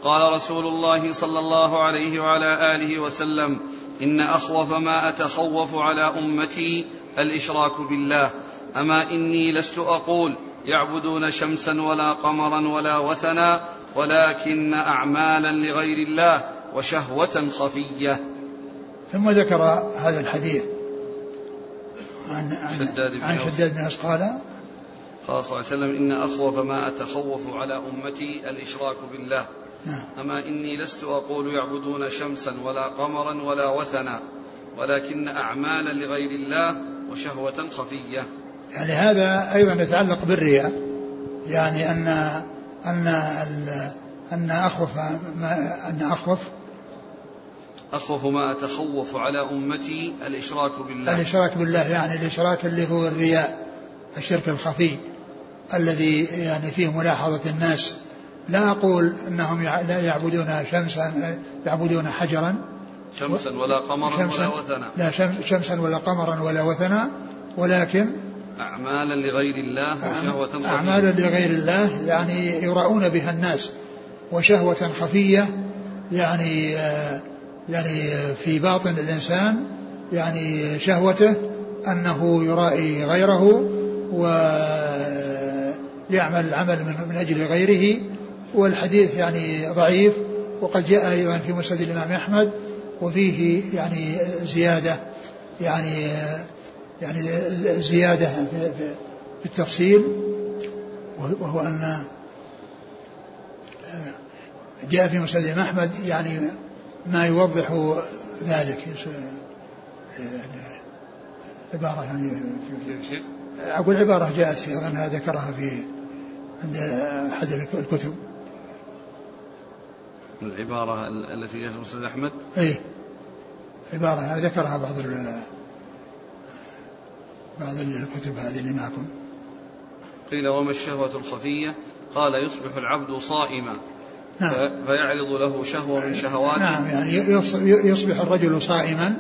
Speaker 1: قال رسول الله صلى الله عليه وعلى آله وسلم إن أخوف ما أتخوف على أمتي الإشراك بالله. أما إني لست أقول يعبدون شمسا ولا قمرا ولا وثنا ولكن أعمالا لغير الله وشهوة خفية.
Speaker 2: ثم ذكر هذا الحديث عن عن
Speaker 1: شداد بن
Speaker 2: عن. شداد بن أوس قال
Speaker 1: قال صلى الله عليه وسلم إن أخوف ما أتخوف على أمتي الإشراك بالله. أما إني لست أقول يعبدون شمسا ولا قمرا ولا وثنا ولكن أعمالا لغير الله وشهوة خفية.
Speaker 2: يعني هذا أيضا يتعلق بالرياء. يعني أن أن أن أخوف ما أن أخوف.
Speaker 1: أخوف ما أتخوف على أمتي الإشراك بالله.
Speaker 2: الإشراك بالله يعني الإشراك اللي هو الرياء الشرك الخفي الذي يعني فيه ملاحظة الناس. لا أقول أنهم لا يعبدون شمسا يعبدون حجرا.
Speaker 1: شمسا ولا قمرا
Speaker 2: شمسا
Speaker 1: ولا وثنا
Speaker 2: لا شمس- شمسا ولا قمرا ولا وثنا ولكن
Speaker 1: أعمالا لغير الله وشهوة خفية
Speaker 2: أعمالا لغير الله يعني يراؤون بها الناس وشهوة خفية يعني يعني في باطن الإنسان يعني شهوته أنه يرائي غيره ويعمل العمل من, من أجل غيره. والحديث يعني ضعيف وقد جاء أيضا في مسند الإمام أحمد وفيه يعني زيادة يعني يعني زيادة في, التفصيل وهو أن جاء في مسند الإمام أحمد يعني ما يوضح ذلك عبارة يعني
Speaker 1: كيف شيء؟
Speaker 2: أقول عبارة جاءت في أظنها ذكرها في عند أحد الكتب
Speaker 1: العبارة التي جاءت في مسند أحمد؟
Speaker 2: إيه. عبارة يعني ذكرها بعض ال بعض الكتب هذه اللي معكم.
Speaker 1: قيل وما الشهوة الخفية؟ قال يصبح العبد صائما.
Speaker 2: نعم.
Speaker 1: فيعرض له شهوة من شهواته
Speaker 2: نعم يعني يصبح الرجل صائما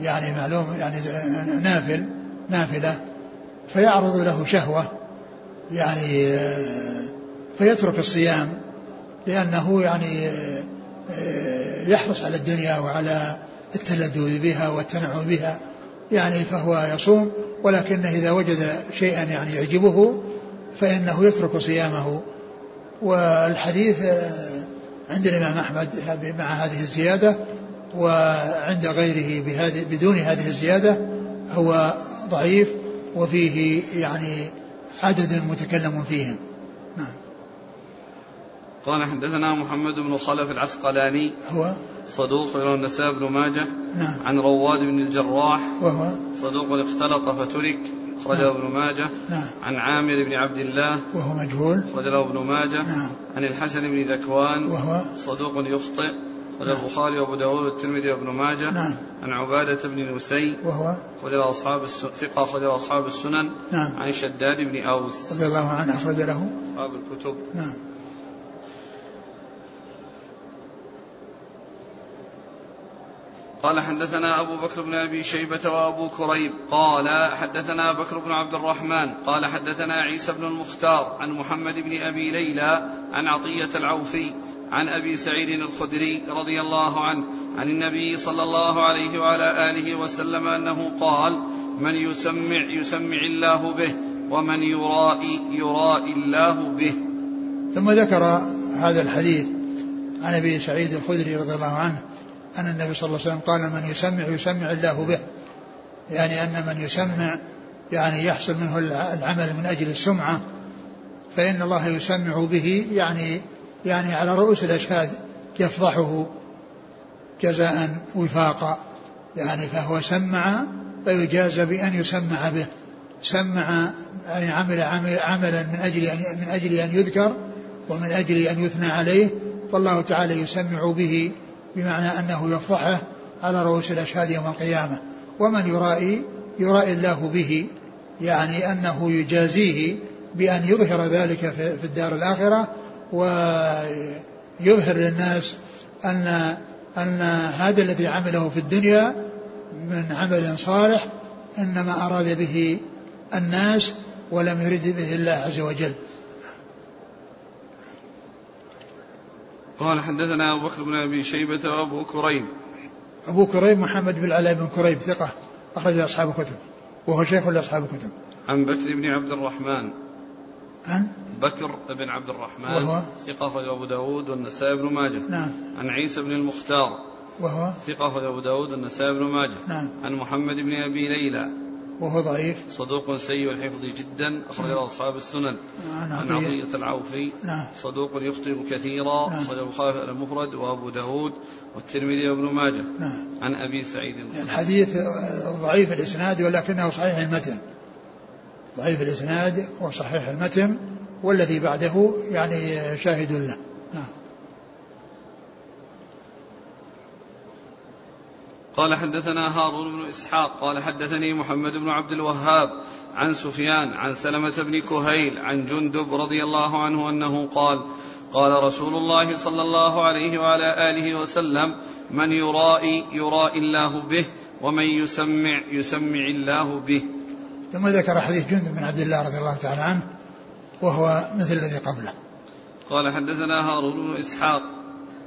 Speaker 2: يعني معلوم يعني نافل نافلة فيعرض له شهوة يعني فيترك الصيام. لأنه يعني يحرص على الدنيا وعلى التلذذ بها والتنعم بها يعني فهو يصوم ولكنه إذا وجد شيئا يعني يعجبه فإنه يترك صيامه. والحديث عند الإمام أحمد مع هذه الزيادة وعند غيره بهذه بدون هذه الزيادة هو ضعيف وفيه يعني عدد متكلم فيهم نعم.
Speaker 1: قال حدثنا محمد بن خلف العسقلاني.
Speaker 2: هو؟
Speaker 1: صدوق له النساء بن ماجه.
Speaker 2: نعم.
Speaker 1: عن رواد بن الجراح.
Speaker 2: وهو؟
Speaker 1: صدوق اختلط فترك. أخرجه
Speaker 2: نعم.
Speaker 1: ابن ماجه.
Speaker 2: نعم.
Speaker 1: عن عامر بن عبد الله.
Speaker 2: وهو مجهول؟
Speaker 1: أخرجه ابن ماجه.
Speaker 2: نعم.
Speaker 1: عن الحسن بن ذكوان.
Speaker 2: وهو؟
Speaker 1: صدوق يخطئ. أخرجه
Speaker 2: نعم.
Speaker 1: البخاري وأبو داود والترمذي وابن ماجه.
Speaker 2: نعم.
Speaker 1: عن عبادة بن نسي.
Speaker 2: وهو؟
Speaker 1: أخرجه أصحاب. ثقة أخرجه أصحاب السنن.
Speaker 2: نعم.
Speaker 1: عن شداد بن أوس.
Speaker 2: رضي الله عنه أخرج له.
Speaker 1: أصحاب الكتب.
Speaker 2: نعم.
Speaker 1: قال حدثنا أبو بكر بن أبي شيبة وأبو كريب. قال حدثنا بكر بن عبد الرحمن. قال حدثنا عيسى بن المختار عن محمد بن أبي ليلى عن عطية العوفي عن أبي سعيد الخدري رضي الله عنه عن النبي صلى الله عليه وعلى آله وسلم أنه قال من يسمع يسمع الله به ومن يرائي يرائي الله به.
Speaker 2: ثم ذكر هذا الحديث عن أبي سعيد الخدري رضي الله عنه أن النبي صلى الله عليه وسلم قال من يسمع يسمع الله به. يعني أن من يسمع يعني يحصل منه العمل من أجل السمعة. فإن الله يسمع به يعني يعني على رؤوس الأشهاد يفضحه جزاء وفاقا. يعني فهو سمع فيجازى بأن يسمع به. سمع يعني عمل عمل عملا من أجل أن من أجل أن يذكر ومن أجل أن يثنى عليه. فالله تعالى يسمع به بمعنى أنه يفضحه على رؤوس الأشهاد يوم القيامة. ومن يرائي يرائي الله به يعني أنه يجازيه بأن يظهر ذلك في الدار الآخرة ويظهر للناس أن أن هذا الذي عمله في الدنيا من عمل صالح إنما أراد به الناس ولم يرد به الله عز وجل.
Speaker 1: قال حدثنا أبو بكر بن أبي شيبة وأبو كريب
Speaker 2: أبو كريب محمد بن العلاء بن كريب ثقة أخرج أصحاب الكتب وهو شيخ لأصحاب الكتب.
Speaker 1: عن بكر بن عبد الرحمن.
Speaker 2: عن؟
Speaker 1: بكر بن عبد الرحمن.
Speaker 2: وهو؟
Speaker 1: ثقة أخرج أبو داود والنسائي بن ماجه.
Speaker 2: نعم.
Speaker 1: عن عيسى بن المختار.
Speaker 2: وهو؟
Speaker 1: ثقة أخرج أبو داود والنسائي بن ماجه.
Speaker 2: نعم.
Speaker 1: عن محمد بن أبي ليلى.
Speaker 2: وهو ضعيف.
Speaker 1: صدوق سيء الحفظ جدا أخرجه أصحاب السنن.
Speaker 2: عن
Speaker 1: عن
Speaker 2: عطية
Speaker 1: عطية العوفي.
Speaker 2: نعم.
Speaker 1: صدوق يخطئ كثيرا
Speaker 2: نعم.
Speaker 1: أخرجه البخاري المفرد وأبو داود والترمذي وابن ماجه.
Speaker 2: نعم.
Speaker 1: عن أبي سعيد
Speaker 2: الحديث ضعيف الإسناد ولكنه صحيح المتن. ضعيف الإسناد وصحيح المتن والذي بعده يعني شاهد له.
Speaker 1: قال حدثنا هارون بن إسحاق قال حدثني محمد بن عبد الوهاب عن سفيان عن سلمة بن كهيل عن جندب رضي الله عنه أنه قال قال رسول الله صلى الله عليه وعلى آله وسلم من يرائي يرائي الله به ومن يسمع يسمع الله به.
Speaker 2: ثم ذكر حديث جندب بن عبد الله رضي الله تعالى عنه وهو مثل الذي قبله.
Speaker 1: قال حدثنا هارون بن إسحاق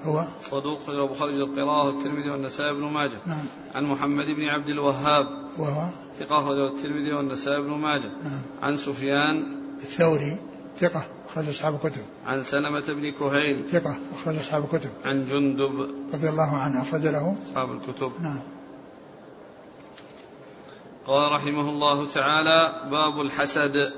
Speaker 2: هو؟
Speaker 1: صدوق ابو خالد القراءة والترمذي والنسائي بن ماجه.
Speaker 2: نعم.
Speaker 1: عن محمد بن عبد الوهاب.
Speaker 2: وهو؟
Speaker 1: ثقة الترمذي والنسائي بن ماجه.
Speaker 2: نعم.
Speaker 1: عن سفيان.
Speaker 2: الثوري. ثقة أخرج أصحاب الكتب.
Speaker 1: عن سلمة بن كهيل.
Speaker 2: ثقة أخرج أصحاب الكتب.
Speaker 1: عن جندب.
Speaker 2: رضي الله عنه. أخرج له.
Speaker 1: أصحاب الكتب.
Speaker 2: نعم.
Speaker 1: قال رحمه الله تعالى باب الحسد.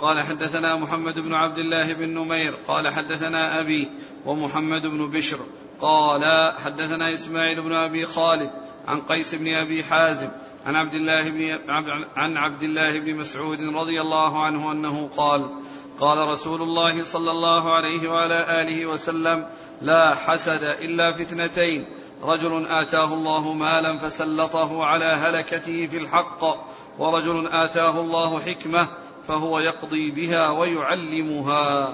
Speaker 1: قال حدثنا محمد بن عبد الله بن نمير قال حدثنا أبي ومحمد بن بشر قال حدثنا إسماعيل بن أبي خالد عن قيس بن أبي حازم عن عبد الله بن عن عبد الله بن مسعود رضي الله عنه أنه قال قال رسول الله صلى الله عليه وعلى آله وسلم لا حسد إلا في اثنتين رجل آتاه الله مالا فسلطه على هلكته في الحق ورجل آتاه الله حكمة فهو يقضي بها ويعلمها.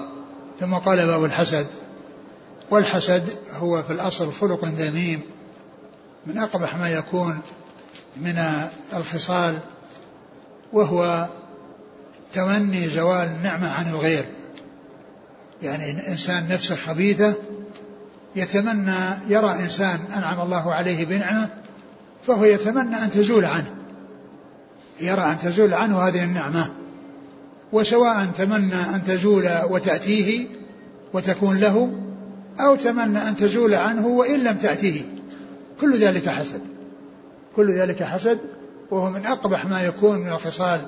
Speaker 2: ثم قال باب الحسد. والحسد هو في الأصل خلق ذميم من أقبح ما يكون من الخصال وهو تمني زوال النعمة عن الغير. يعني إنسان نفسه خبيثة يتمنى يرى إنسان أنعم الله عليه بنعمة فهو يتمنى أن تزول عنه. يرى أن تزول عنه هذه النعمة. وسواء تمنى أن تزول وتأتيه وتكون له أو تمنى أن تزول عنه وإن لم تأتيه. كل ذلك حسد. كل ذلك حسد وهو من أقبح ما يكون من الخصال.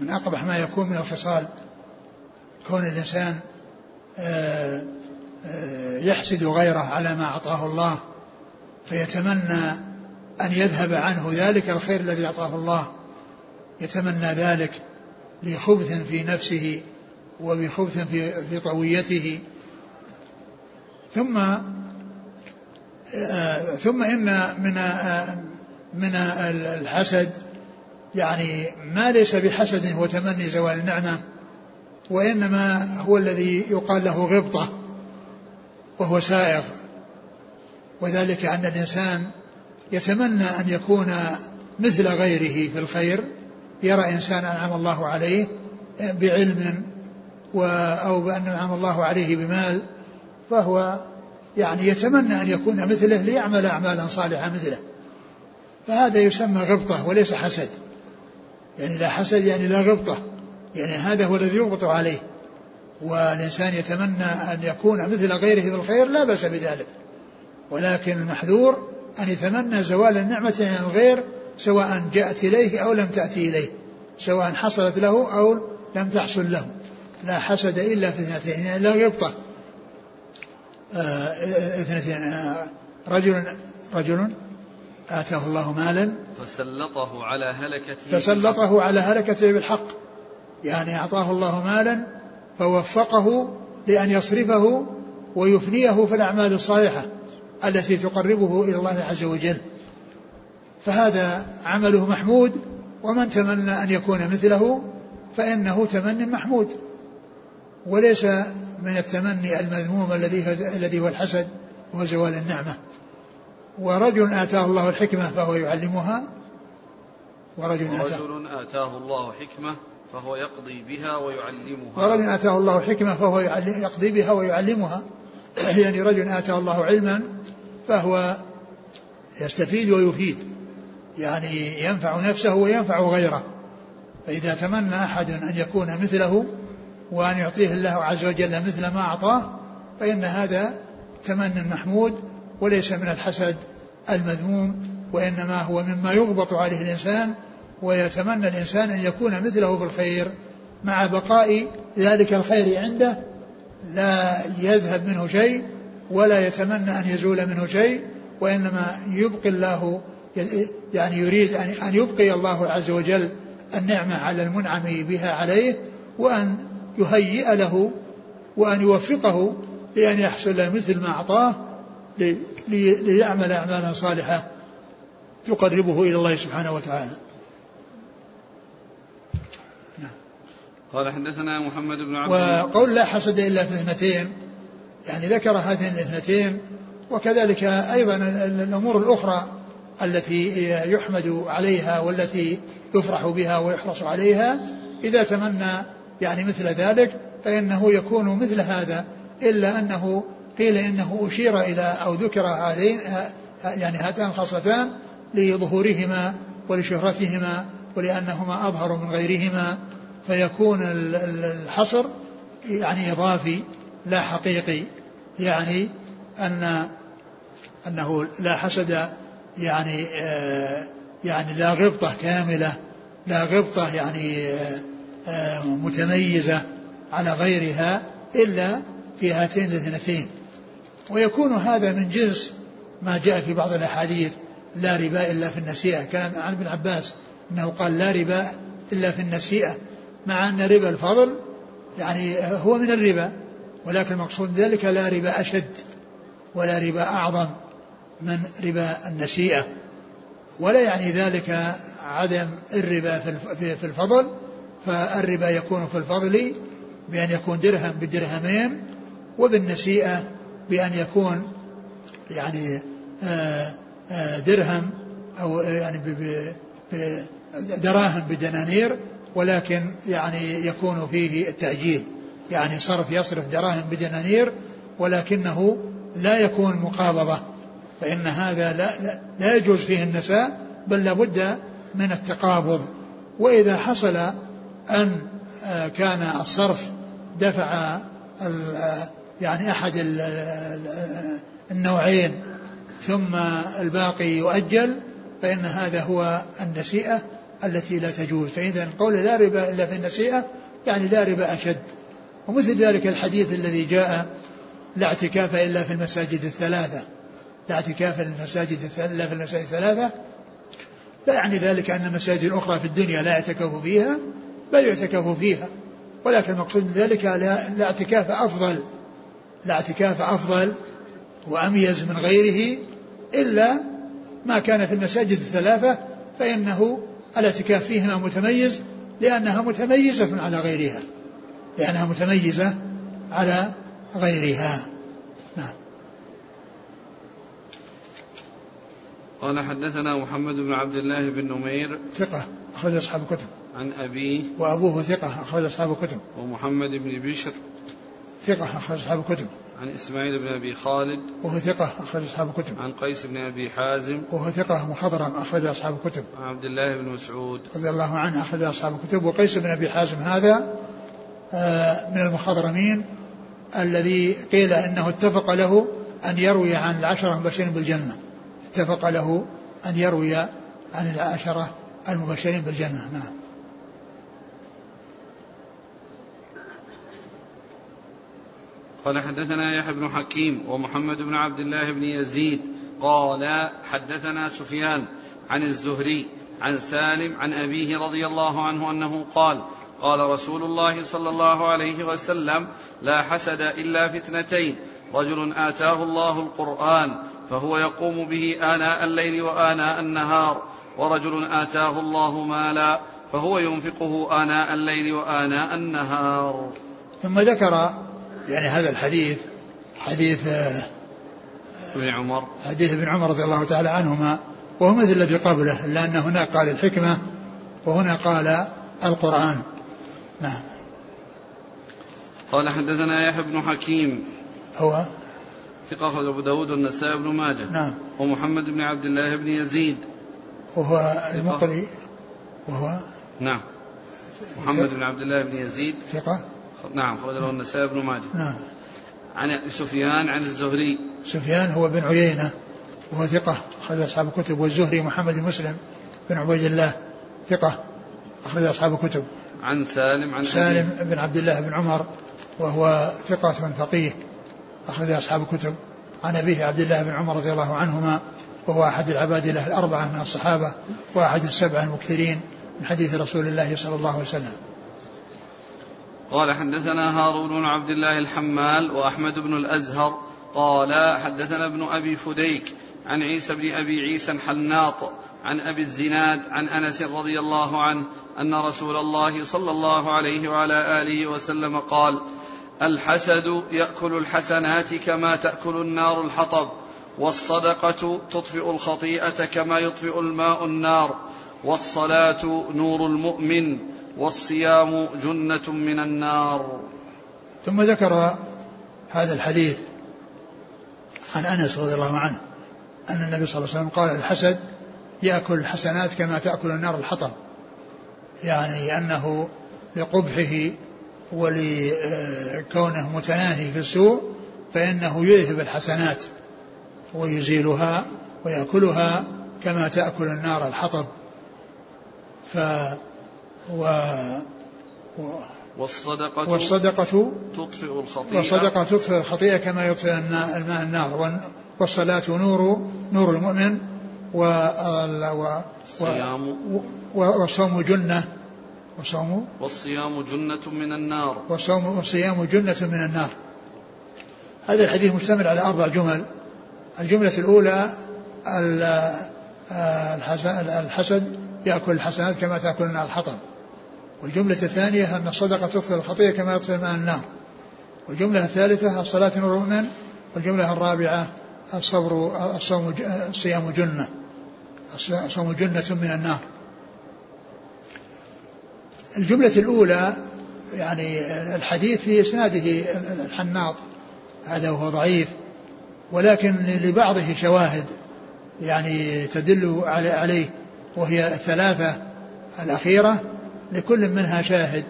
Speaker 2: من أقبح ما يكون من الخصال. كون الإنسان آه، آه، يحسد غيره على ما أعطاه الله فيتمنى أن يذهب عنه ذلك الخير الذي أعطاه الله. يتمنى ذلك. لخبث في نفسه وبخبث في في طويته. ثم آه، ثم إن من آه، من الحسد يعني ما ليس بحسد هو تمني زوال النعمة وإنما هو الذي يقال له غبطة وهو سائغ. وذلك أن الإنسان يتمنى أن يكون مثل غيره في الخير يرى إنسان أنعم الله عليه بعلم أو بأن أنعم الله عليه بمال فهو يعني يتمنى أن يكون مثله ليعمل أعمالا صالحة مثله. فهذا يسمى غبطة وليس حسد. يعني لا حسد يعني لا غبطة. يعني هذا هو الذي يغبط عليه. والإنسان يتمنى أن يكون مثل غيره في الخير لا بأس بذلك. ولكن المحذور أن يتمنى زوال النعمة عن الغير سواء جاءت إليه أو لم تأتي إليه سواء حصلت له أو لم تحصل له. لا حسد إلا في اثنتين يعني لا غبطة. آه، اثنتين آه، رجل رجل آتاه الله مالا.
Speaker 1: فسلطه على هلكته
Speaker 2: فسلطه على هلكته بالحق يعني أعطاه الله مالا فوفقه لأن يصرفه ويفنيه في الأعمال الصالحة التي تقربه إلى الله عز وجل. فهذا عمله محمود ومن تمنى أن يكون مثله فإنه تمن محمود. وليس من التمني المذموم الذي الذي هو الحسد وهو زوال النعمة. ورجل آتاه الله الحكمة فهو يعلمها.
Speaker 1: ورجل آتاه, ورجل آتاه الله حكمة فهو يقضي بها ويعلمها.
Speaker 2: ورجل آتاه الله حكمة فهو يقضي بها ويعلمها. يعني رجل آتاه الله علما فهو يستفيد ويفيد. يعني ينفع نفسه وينفع غيره. فإذا تمنى أحد أن يكون مثله وأن يعطيه الله عز وجل مثل ما أعطاه فإن هذا تمن محمود وليس من الحسد المذموم وإنما هو مما يغبط عليه الإنسان ويتمنى الإنسان أن يكون مثله في الخير. مع بقاء ذلك الخير عنده لا يذهب منه شيء ولا يتمنى أن يزول منه شيء وإنما يبقي الله يعني يريد أن يبقي الله عز وجل النعمة على المنعم بها عليه وأن يهيئ له وأن يوفقه لأن يحصل مثل ما أعطاه ليعمل أعمالا صالحة تقربه إلى الله سبحانه وتعالى
Speaker 1: نعم. قال حدثنا محمد بن عبد
Speaker 2: وقول لا حسد إلا في اثنتين يعني ذكر هاتين الاثنتين وكذلك أيضا الأمور الأخرى التي يحمد عليها والتي يفرح بها ويحرص عليها. إذا تمنى يعني مثل ذلك فإنه يكون مثل هذا إلا أنه قيل إنه أشير إلى أو ذكر هذين يعني هاتان الخصلتان لظهورهما ولشهرتهما ولأنهما أظهر من غيرهما. فيكون الحصر يعني إضافي لا حقيقي. يعني أن أنه لا حسد يعني آه يعني لا غبطة كاملة لا غبطة يعني آه متميزة على غيرها إلا في هاتين الاثنتين. ويكون هذا من جنس ما جاء في بعض الأحاديث لا ربا إلا في النسيئة. كلام عن ابن عباس أنه قال لا ربا إلا في النسيئة مع أن ربا الفضل يعني هو من الربا ولكن المقصود ذلك لا ربا أشد ولا ربا أعظم. من ربا النسيئة ولا يعني ذلك عدم الربا في الفضل فالربا يكون في الفضل بأن يكون درهم بدرهمين وبالنسيئة بأن يكون يعني آه، آه، درهم أو يعني دراهم بدنانير ولكن يعني يكون فيه التأجيل. يعني صرف يصرف دراهم بدنانير ولكنه لا يكون مقابضة. فإن هذا لا, لا, لا يجوز فيه النساء بل لابد من التقابض. وإذا حصل أن آه، كان الصرف دفع آه، يعني أحد النوعين ثم الباقي يؤجل فإن هذا هو النسيئة التي لا تجوز. فإذا قول لا ربا إلا في النسيئة يعني لا ربا أشد. ومثل ذلك الحديث الذي جاء لا اعتكاف إلا في المساجد الثلاثة. لا اعتكاف المساجد إلا في المساجد الثلاثة. لا يعني ذلك أن المساجد الأخرى في الدنيا لا يعتكف فيها بل يعتكف فيها. ولكن المقصود من ذلك لا اعتكاف أفضل لا اعتكاف أفضل وأميز من غيره إلا ما كان في المساجد الثلاثة فإنه الاعتكاف فيهما متميز لأنها متميزة على غيرها لأنها متميزة على غيرها.
Speaker 1: قال حدثنا محمد بن عبد الله بن نمير
Speaker 2: ثقة أخرج أصحاب الكتب.
Speaker 1: عن أبيه
Speaker 2: وأبوه ثقة أخرج أصحاب الكتب.
Speaker 1: ومحمد بن بشر
Speaker 2: ثقة أخرج أصحاب الكتب.
Speaker 1: عن إسماعيل بن أبي خالد
Speaker 2: وهو ثقة أخرج أصحاب الكتب.
Speaker 1: عن قيس بن أبي حازم
Speaker 2: وهو ثقة مخضرم أخرج أصحاب الكتب.
Speaker 1: عن عبد الله بن مسعود
Speaker 2: رضي الله عنه أخرج أصحاب الكتب. وقيس بن أبي حازم هذا آه، من المخضرمين الذي قيل إنه اتفق له أن يروي عن العشرة المبشرين بالجنة. اتفق له أن يروي عن العشره المبشرين بالجنة. نعم.
Speaker 1: قال حدثنا يحيى بن حكيم ومحمد بن عبد الله بن يزيد. قال حدثنا سفيان عن الزهري عن سالم عن أبيه رضي الله عنه أنه قال قال رسول الله صلى الله عليه وسلم لا حسد إلا في اثنتين. رجل آتاه الله القرآن فهو يقوم به آناء الليل وآناء النهار ورجل آتاه الله مالا فهو ينفقه آناء الليل وآناء النهار.
Speaker 2: ثم ذكر يعني هذا الحديث حديث
Speaker 1: ابن عمر.
Speaker 2: حديث ابن عمر رضي الله تعالى عنهما وهو مثل الذي قبله لأن هناك قال الحكمة وهنا قال القرآن. نعم.
Speaker 1: قال حدثنا يحيى بن حكيم
Speaker 2: هو
Speaker 1: ثقة أخرج أبو داود والنسائي بن ماجه.
Speaker 2: نعم.
Speaker 1: ومحمد بن عبد الله بن يزيد.
Speaker 2: وهو المقري. وهو
Speaker 1: نعم. محمد بن عبد الله بن يزيد.
Speaker 2: ثقة.
Speaker 1: نعم خرج له النسائي بن ماجه.
Speaker 2: نعم.
Speaker 1: عن سفيان عن الزهري.
Speaker 2: سفيان هو بن عيينة. وهو ثقة. أخرج أصحاب الكتب. والزهري محمد مسلم بن عبيد الله. ثقة. أخرج أصحاب الكتب.
Speaker 1: عن سالم عن
Speaker 2: سالم. بن عبد الله بن عمر. وهو ثقة فقيه. أخرج أصحاب الكتب عن أبيه عبد الله بن عمر رضي الله عنهما وهو أحد العبادلة الأربعة من الصحابة وأحد السبعة المكثرين من حديث رسول الله صلى الله عليه وسلم.
Speaker 1: قال حدثنا هارون بن عبد الله الحمال وأحمد بن الأزهر. قال حدثنا ابن أبي فديك عن عيسى بن أبي عيسى الحناط عن أبي الزناد عن أنس رضي الله عنه أن رسول الله صلى الله عليه وعلى آله وسلم قال الحسد يأكل الحسنات كما تأكل النار الحطب والصدقة تطفئ الخطيئة كما يطفئ الماء النار والصلاة نور المؤمن والصيام جنة من النار.
Speaker 2: ثم ذكر هذا الحديث عن أنس رضي الله عنه أن النبي صلى الله عليه وسلم قال الحسد يأكل الحسنات كما تأكل النار الحطب يعني أنه لقبحه ولكونه متناهي في السوء فإنه يذهب الحسنات ويزيلها ويأكلها كما تأكل النار الحطب. ف و,
Speaker 1: و والصدقة
Speaker 2: والصدقة
Speaker 1: تطفئ الخطيئة.
Speaker 2: والصدقة تطفئ الخطيئة كما يطفئ الماء النار. والصلاة نور نور المؤمن و
Speaker 1: الصيام
Speaker 2: والصوم جنة. وصوم
Speaker 1: والصيام جنة من النار.
Speaker 2: والصوم والصيام جنة من النار. هذا الحديث مشتمل على أربع جمل. الجملة الأولى الحسد يأكل الحسنات كما تأكل النار الحطب. والجملة الثانية أن الصدقة تطفئ الخطيئة كما يطفئ الماء النار. والجملة الثالثة الصلاة نور المؤمن. والجملة الرابعة الصبر الصوم الصيام جنة. الصوم جنة من النار. الجملة الأولى يعني الحديث في إسناده الحناط هذا وهو ضعيف ولكن لبعضه شواهد يعني تدل عليه وهي الثلاثة الأخيرة لكل منها شاهد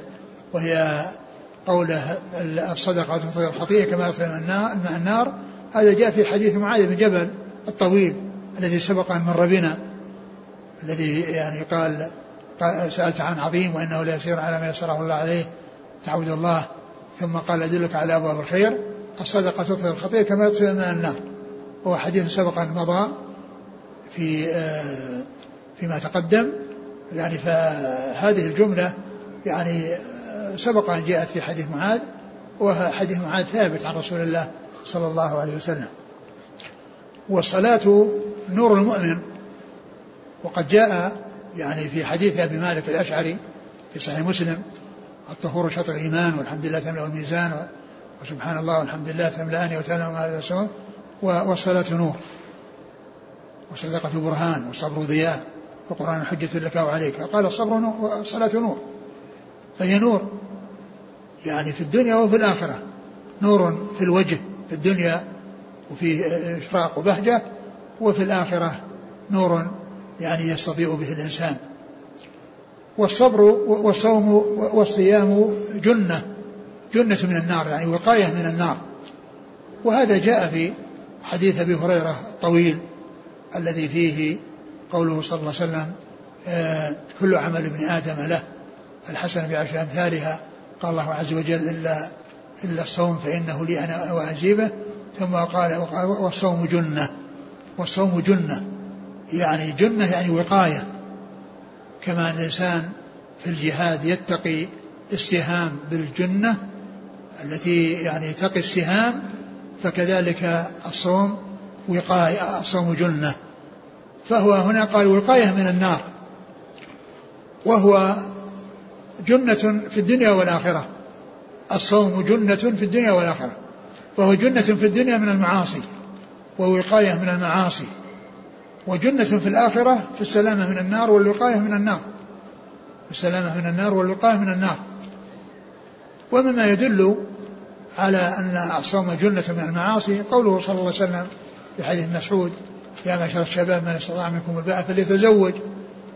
Speaker 2: وهي قوله الصدقة تطفئ الخطيئة كما يطفئ الماء النار. هذا جاء في حديث معاذ بن جبل الطويل الذي سبق أن مر بنا الذي يعني قال سألت عن عظيم وإنه لا يسير على ما يسره الله عليه تعبد الله. ثم قال أدلك على أبواب الخير. الصدقة تطفئ الخطيئة كما يطفئ ماء النار. هو حديث سبق أن مضى في آه، فيما تقدم. يعني فهذه الجملة يعني آه، سبق أن جاءت في حديث معاذ وحديث معاذ ثابت عن رسول الله صلى الله عليه وسلم. والصلاة نور المؤمن. وقد جاء يعني في حديث أبي مالك الأشعري في صحيح مسلم الطهور شطر الإيمان والحمد لله تملأ الميزان وسبحان الله والحمد لله تملأني وتملأ ما يسون والصلاة نور. وصدقة برهان والصبر ضياء والقرآن حجة لك وعليك. قال الصبر نور والصلاة نور. فهي نور يعني في الدنيا وفي الآخرة. نور في الوجه في الدنيا وفي إشراق وبهجة وفي الآخرة نور يعني يستضيء به الإنسان. والصبر والصوم والصيام جنة جنة من النار يعني وقاية من النار. وهذا جاء في حديث أبي هريرة الطويل الذي فيه قوله صلى الله عليه وسلم آه كل عمل ابن آدم له الحسن بعشر أمثالها. قال الله عز وجل إلا إلا الصوم فإنه لي أنا وأجيبه. ثم قال والصوم جنة والصوم جنة. يعني جنة يعني وقاية. كما أن الإنسان في الجهاد يتقي السهام بالجنة التي يعني تقي السهام فكذلك الصوم وقاية الصوم جنة. فهو هنا قال وقاية من النار. وهو جنة في الدنيا والآخرة. الصوم جنة في الدنيا والآخرة. فهو جنة في الدنيا من المعاصي ووقاية من المعاصي. وجنة في الآخرة في السلامة من النار والوقاية من النار. السلامة من النار والوقاية من النار. ومما يدل على أن الصوم جنة من المعاصي قوله صلى الله عليه وسلم في حديث مسعود يا معشر الشباب من استطاع منكم الباء فليتزوج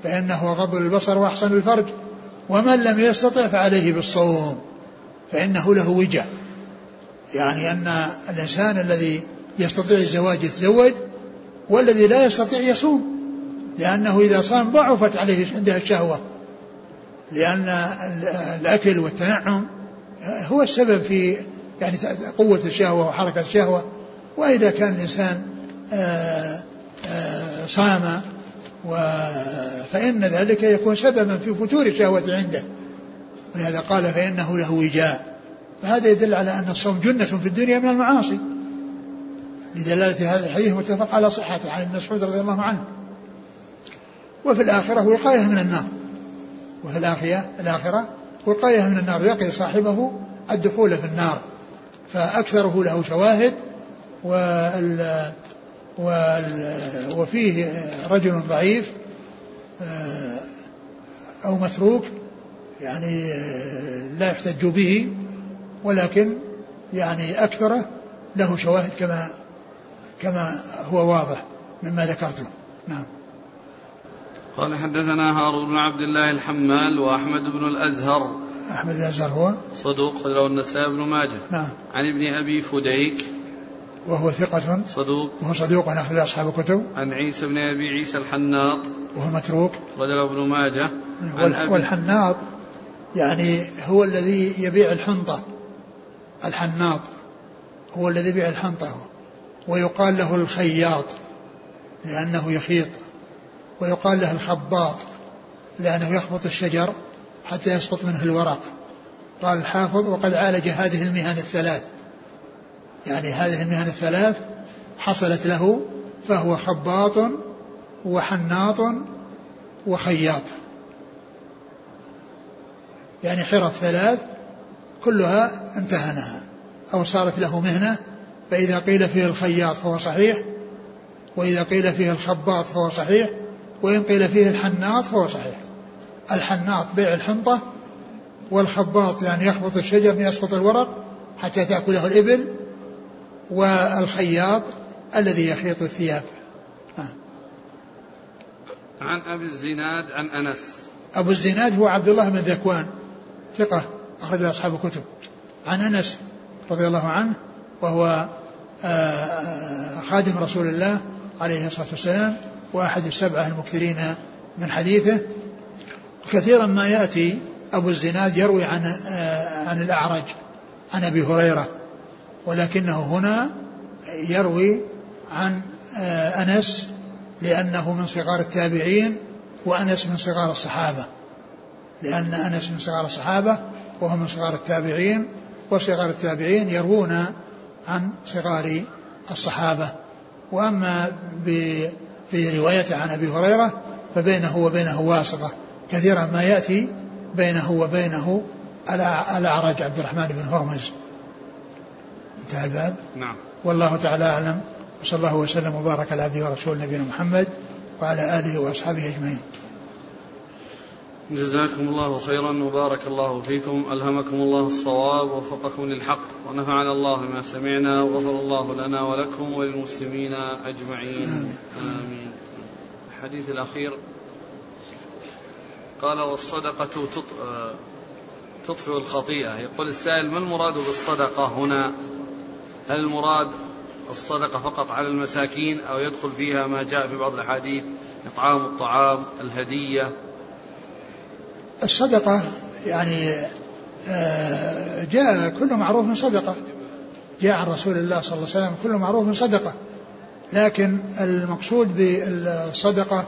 Speaker 2: فإنه غض البصر وأحسن الفرج ومن لم يستطع فعليه بالصوم فإنه له وجاء يعني أن الإنسان الذي يستطيع الزواج يتزوج والذي لا يستطيع يصوم لأنه إذا صام ضعفت عليه عندها الشهوة لأن الأكل والتنعم هو السبب في يعني قوة الشهوة وحركة الشهوة. وإذا كان الإنسان آه، آه، صام فإن ذلك يكون سببا في فتور الشهوة عنده. ولهذا قال فإنه له وجاء. فهذا يدل على أن الصوم جنة في الدنيا من المعاصي. لدلالة هذا الحديث متفق على صحته عن ابن مسعود رضي الله عنه. وفي الآخرة وقاية من النار. وفي الآخرة الآخرة وقاية من النار يقي صاحبه الدخول في النار. فأكثره له شواهد وال وفيه رجل ضعيف آه، أو متروك يعني آه، لا يحتج به ولكن يعني أكثره له شواهد كما كما هو واضح مما ذكرته. نعم.
Speaker 1: قال حدثنا هارون بن عبد الله الحمال وأحمد بن الأزهر.
Speaker 2: أحمد الأزهر هو؟
Speaker 1: صدوق له النسائي بن ماجه.
Speaker 2: نعم.
Speaker 1: عن ابن أبي فديك.
Speaker 2: وهو ثقة.
Speaker 1: صدوق.
Speaker 2: وهو صدوق أخرج أصحاب الكتب.
Speaker 1: عن عيسى بن أبي عيسى الحناط.
Speaker 2: وهو متروك.
Speaker 1: رجل ابن ماجه.
Speaker 2: عن والحناط يعني هو الذي يبيع الحنطة. الحناط. هو الذي يبيع الحنطة ويقال له الخياط لأنه يخيط ويقال له الخباط لأنه يخبط الشجر حتى يسقط منه الورق. قال الحافظ وقد عالج هذه المهن الثلاث. يعني هذه المهن الثلاث حصلت له فهو خباط وحناط وخياط. يعني حرف ثلاث كلها امتهنها أو صارت له مهنة فإذا قيل فيه الخياط فهو صحيح وإذا قيل فيه الخباط فهو صحيح وإن قيل فيه الحناط فهو صحيح. الحناط بيع الحنطة والخباط يعني يخبط الشجر ليسقط الورق حتى تأكله الإبل والخياط الذي يخيط الثياب.
Speaker 1: عن أبي الزناد عن أنس.
Speaker 2: أبو الزناد هو عبد الله بن ذكوان ثقة أخرج أصحاب الكتب. عن أنس رضي الله عنه وهو آه، آه، خادم رسول الله عليه الصلاة والسلام وأحد السبعة المكثرين من حديثه. كثيرا ما يأتي أبو الزناد يروي عن آه، عن الأعرج عن أبي هريرة ولكنه هنا يروي عن أنس لأنه من صغار التابعين وأنس من صغار الصحابة لأن أنس من صغار الصحابة وهو من صغار التابعين وصغار التابعين يروون عن صغار الصحابة. وأما في روايته عن أبي هريرة فبينه وبينه واسطة كثيرا ما يأتي بينه وبينه الأعرج عبد الرحمن بن هرمز. انتهى الباب.
Speaker 1: نعم.
Speaker 2: والله تعالى أعلم. وصلى الله وسلم وبارك على عبده ورسوله نبينا محمد وعلى آله وأصحابه أجمعين.
Speaker 1: جزاكم الله خيرا وبارك الله فيكم. ألهمكم الله الصواب ووفقكم للحق ونفعنا الله ما سمعنا وغفر الله لنا ولكم وللمسلمين أجمعين. آمين. الحديث الأخير. قال والصدقة تطفئ الخطيئة. يقول السائل ما المراد بالصدقة هنا؟ هل المراد الصدقة فقط على المساكين أو يدخل فيها ما جاء في بعض الأحاديث؟ إطعام الطعام الهدية
Speaker 2: الصدقة يعني آه، جاء كل معروف صدقة. جاء عن رسول الله صلى الله عليه وسلم كل معروف صدقة. لكن المقصود بالصدقة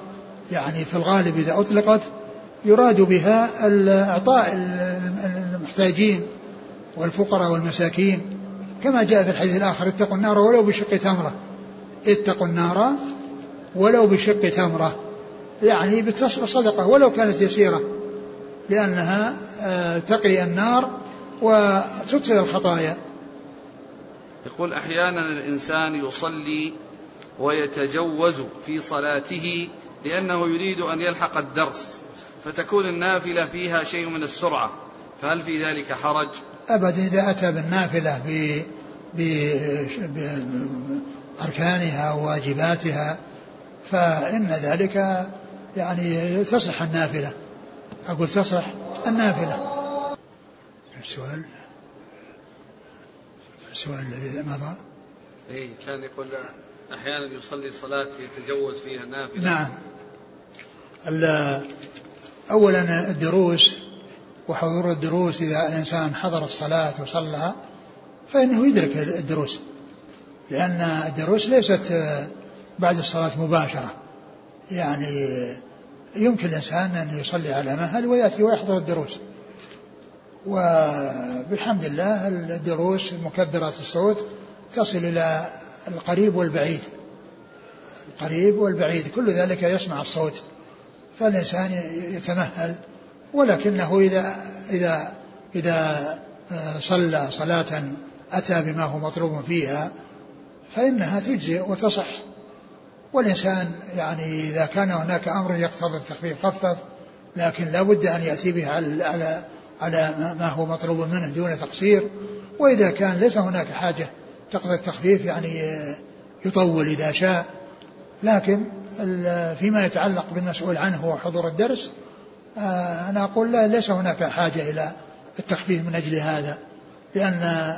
Speaker 2: يعني في الغالب إذا أطلقت يراد بها إعطاء المحتاجين والفقراء والمساكين. كما جاء في الحديث الآخر اتقوا النار ولو بشق تمرة. اتقوا النار ولو بشق تمرة. يعني بالصدقة ولو كانت يسيرة. لأنها آه، تقي النار وتطفئ الخطايا.
Speaker 1: يقول أحيانا الإنسان يصلي ويتجوز في صلاته لأنه يريد أن يلحق الدرس فتكون النافلة فيها شيء من السرعة فهل في ذلك حرج؟
Speaker 2: أبدا إذا أتى بالنافلة بأركانها وواجباتها فإن ذلك يعني تصح النافلة. أقول تصح النافلة. السؤال السؤال الذي مضى.
Speaker 1: إيه كان يقول أحيانا يصلي صلاة يتجوز فيها النافلة
Speaker 2: نعم. أولا الدروس وحضور الدروس إذا الإنسان حضر الصلاة وصلى فإنه يدرك الدروس. لأن الدروس ليست بعد الصلاة مباشرة. يعني يمكن الإنسان أن يصلي على مهل ويأتي ويحضر الدروس. وبحمد الله الدروس مكبرات الصوت تصل إلى القريب والبعيد. القريب والبعيد كل ذلك يسمع الصوت. فالإنسان يتمهل ولكنه إذا إذا إذا آه، صلى صلاة أتى بما هو مطلوب فيها فإنها تجزئ وتصح. والإنسان يعني إذا كان هناك أمر يقتضي التخفيف خفف لكن لا بد أن يأتي به على, على, على ما هو مطلوب منه دون تقصير. وإذا كان ليس هناك حاجة تقضي التخفيف يعني يطول إذا شاء. لكن فيما يتعلق بالمسؤول عنه وحضور الدرس آه، أنا أقول لا ليس هناك حاجة إلى التخفيف من أجل هذا لأن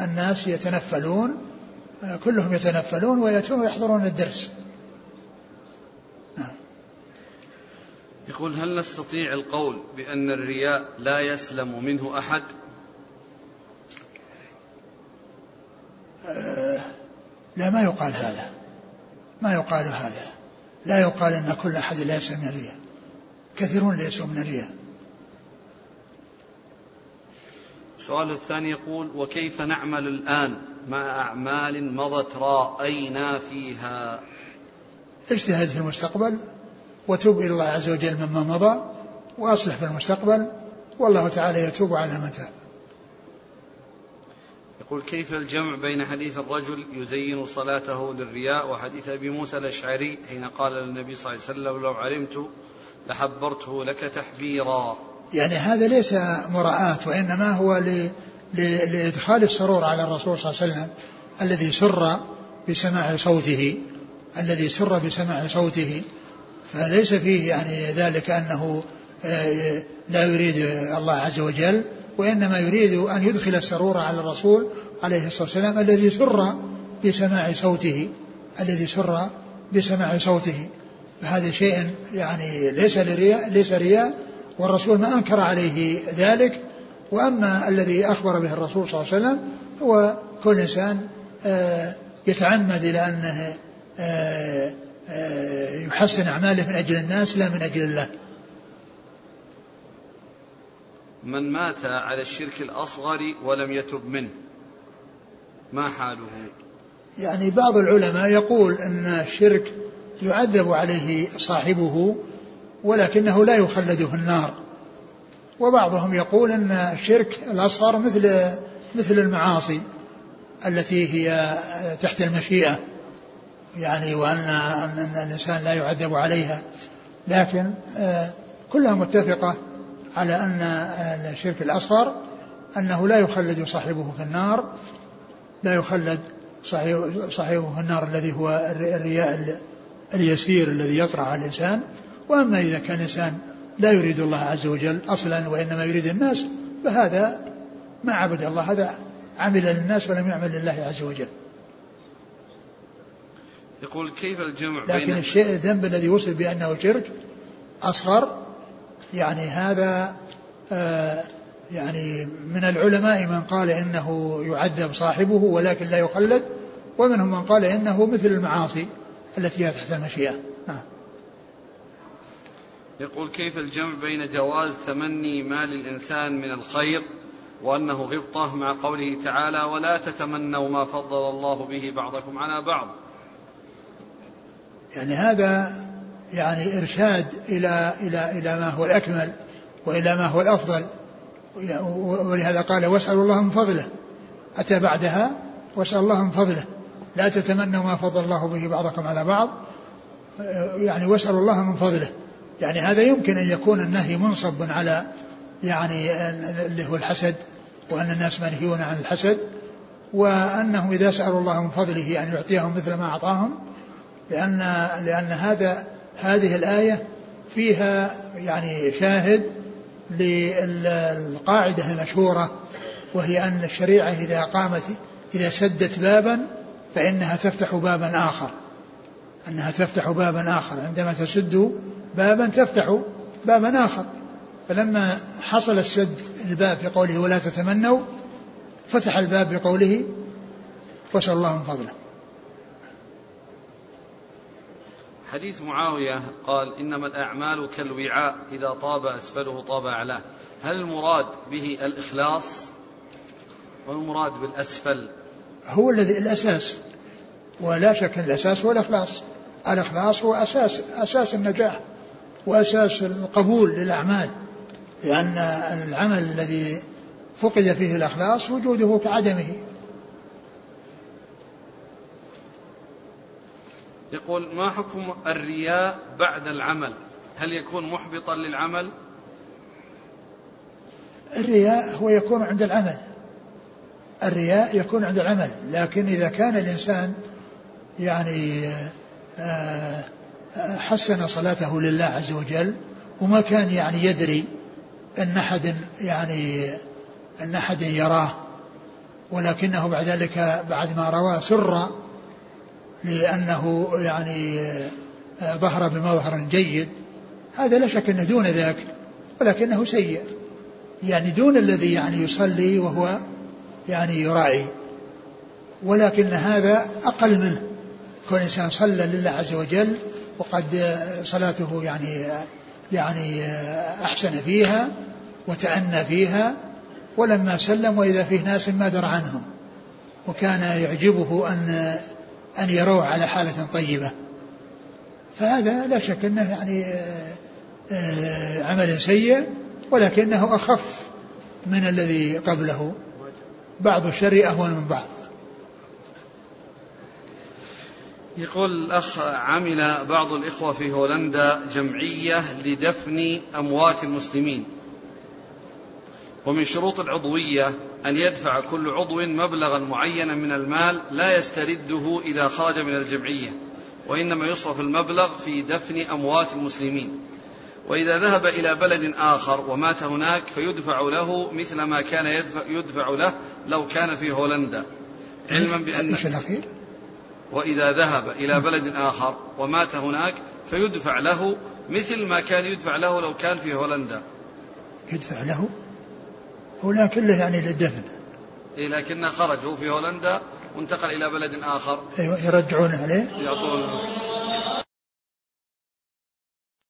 Speaker 2: الناس يتنفلون آه، كلهم يتنفلون ويأتون ويحضرون الدرس.
Speaker 1: يقول هل نستطيع القول بأن الرياء لا يسلم منه أحد؟
Speaker 2: آه لا ما يقال هذا. ما يقال هذا. لا يقال أن كل أحد ليس من الرياء. كثيرون ليسوا من الرياء.
Speaker 1: السؤال الثاني يقول وكيف نعمل الآن مع أعمال مضت رأينا فيها؟
Speaker 2: اجتهد في المستقبل. وتوب إلى الله عز وجل مما مضى وأصلح في المستقبل والله تعالى يتوب على من تاب
Speaker 1: يقول كيف الجمع بين حديث الرجل يزين صلاته للرياء وحديث أبي موسى الأشعري حين قال للنبي صلى الله عليه وسلم لو علمت لحبرته لك تحبيرا.
Speaker 2: يعني هذا ليس مراءاة وإنما هو ل... ل... لإدخال السرور على الرسول صلى الله عليه وسلم الذي سر بسماع صوته الذي سر بسماع صوته فليس فيه يعني ذلك أنه آه، لا يريد الله عز وجل وإنما يريد أن يدخل السرور على الرسول عليه الصلاة والسلام الذي سر بسماع صوته الذي سر بسماع صوته. فهذا شيء يعني ليس لرياء ليس رياء والرسول ما أنكر عليه ذلك. وأما الذي أخبر به الرسول صلى الله عليه وسلم هو كل إنسان آه، يتعمد إلى أنه آه، يحسن أعماله من أجل الناس لا من أجل الله.
Speaker 1: من مات على الشرك الأصغر ولم يتب منه ما حاله؟
Speaker 2: يعني بعض العلماء يقول أن الشرك يعذب عليه صاحبه ولكنه لا يخلد في النار. وبعضهم يقول أن الشرك الأصغر مثل مثل المعاصي التي هي تحت المشيئة. يعني وأن أن الإنسان لا يعذب عليها. لكن آه، كلها متفقة على أن الشرك الأصغر أنه لا يخلد صاحبه في النار لا يخلد صاحبه في النار الذي هو الرياء اليسير الذي يطرح على الإنسان. وأما إذا كان الإنسان لا يريد الله عز وجل أصلا وإنما يريد الناس فهذا ما عبد الله هذا عمل للناس ولم يعمل لله عز وجل.
Speaker 1: يقول كيف الجمع بين
Speaker 2: لكن الشيء الذنب الذي وصف بأنه شرك أصغر يعني هذا آه، يعني من العلماء من قال إنه يعذب صاحبه ولكن لا يخلد ومنهم من قال إنه مثل المعاصي التي هي تحت المشيئه نعم.
Speaker 1: يقول كيف الجمع بين جواز تمني مال الإنسان من الخير وأنه غبطه مع قوله تعالى ولا تتمنوا ما فضل الله به بعضكم على بعض.
Speaker 2: يعني هذا يعني إرشاد إلى إلى إلى ما هو الأكمل وإلى ما هو الأفضل. ولهذا قال واسألوا الله من فضله. أتى بعدها واسأل الله من فضله. لا تتمنوا ما فضل الله به بعضكم على بعض. يعني واسألوا الله من فضله. يعني هذا يمكن أن يكون النهي منصب على يعني اللي هو الحسد وأن الناس منهيون عن الحسد وأنهم إذا سألوا الله من فضله أن يعطيهم مثل ما أعطاهم. لأن لأن هذا هذه الآية فيها يعني شاهد للقاعدة المشهورة وهي أن الشريعة إذا قامت إذا سدت بابا فإنها تفتح بابا آخر. أنها تفتح بابا آخر. عندما تسد بابا تفتح بابا آخر. فلما حصل السد الباب في قوله ولا تتمنوا فتح الباب بقوله وسأل الله من فضله.
Speaker 1: حديث معاوية قال إنما الأعمال كالوعاء إذا طاب أسفله طاب أعلاه. هل المراد به الإخلاص والمراد بالأسفل؟
Speaker 2: هو الذي الأساس ولا شك الأساس هو الإخلاص. الإخلاص هو أساس أساس النجاح وأساس القبول للأعمال. لأن العمل الذي فقد فيه الإخلاص وجوده كعدمه.
Speaker 1: يقول ما حكم الرياء بعد العمل؟ هل يكون محبطا للعمل؟
Speaker 2: الرياء هو يكون عند العمل. الرياء يكون عند العمل لكن إذا كان الإنسان يعني آه، آه، حسن صلاته لله عز وجل وما كان يعني يدري أن أحد يعني أن أحد يراه ولكنه بعد ذلك بعد ما رواه سر لأنه يعني آه، ظهر بمظهر جيد. هذا لا شك أنه دون ذاك ولكنه سيء. يعني دون الذي يعني يصلي وهو يعني يراعي. ولكن هذا أقل منه. كون إنسان صلى لله عز وجل وقد صلاته يعني يعني أحسن فيها وتأنى فيها ولما سلم وإذا فيه ناس ما درى عنهم. وكان يعجبه أن أن يروه على حالة طيبة. فهذا لا شك أنه يعني آه، عمل سيء ولكنه أخف من الذي قبله. بعض الشر أهون من بعض.
Speaker 1: يقول الأخ عمل بعض الإخوة في هولندا جمعية لدفن أموات المسلمين. ومن شروط العضوية أن يدفع كل عضو مبلغا معينا من المال لا يسترده إذا خرج من الجمعية وإنما يصرف المبلغ في دفن أموات المسلمين. وإذا ذهب إلى بلد آخر ومات هناك فيدفع له مثل ما كان يدفع, يدفع له لو كان في هولندا. علما بأن
Speaker 2: الأخير؟
Speaker 1: وإذا ذهب إلى بلد آخر ومات هناك فيدفع له مثل ما كان يدفع له لو كان في هولندا.
Speaker 2: يدفع له؟ هو كله يعني للدفن.
Speaker 1: إيه لكنه خرج هو في هولندا وانتقل إلى بلد آخر.
Speaker 2: أيوة يرجعونه عليه.
Speaker 1: يعطونه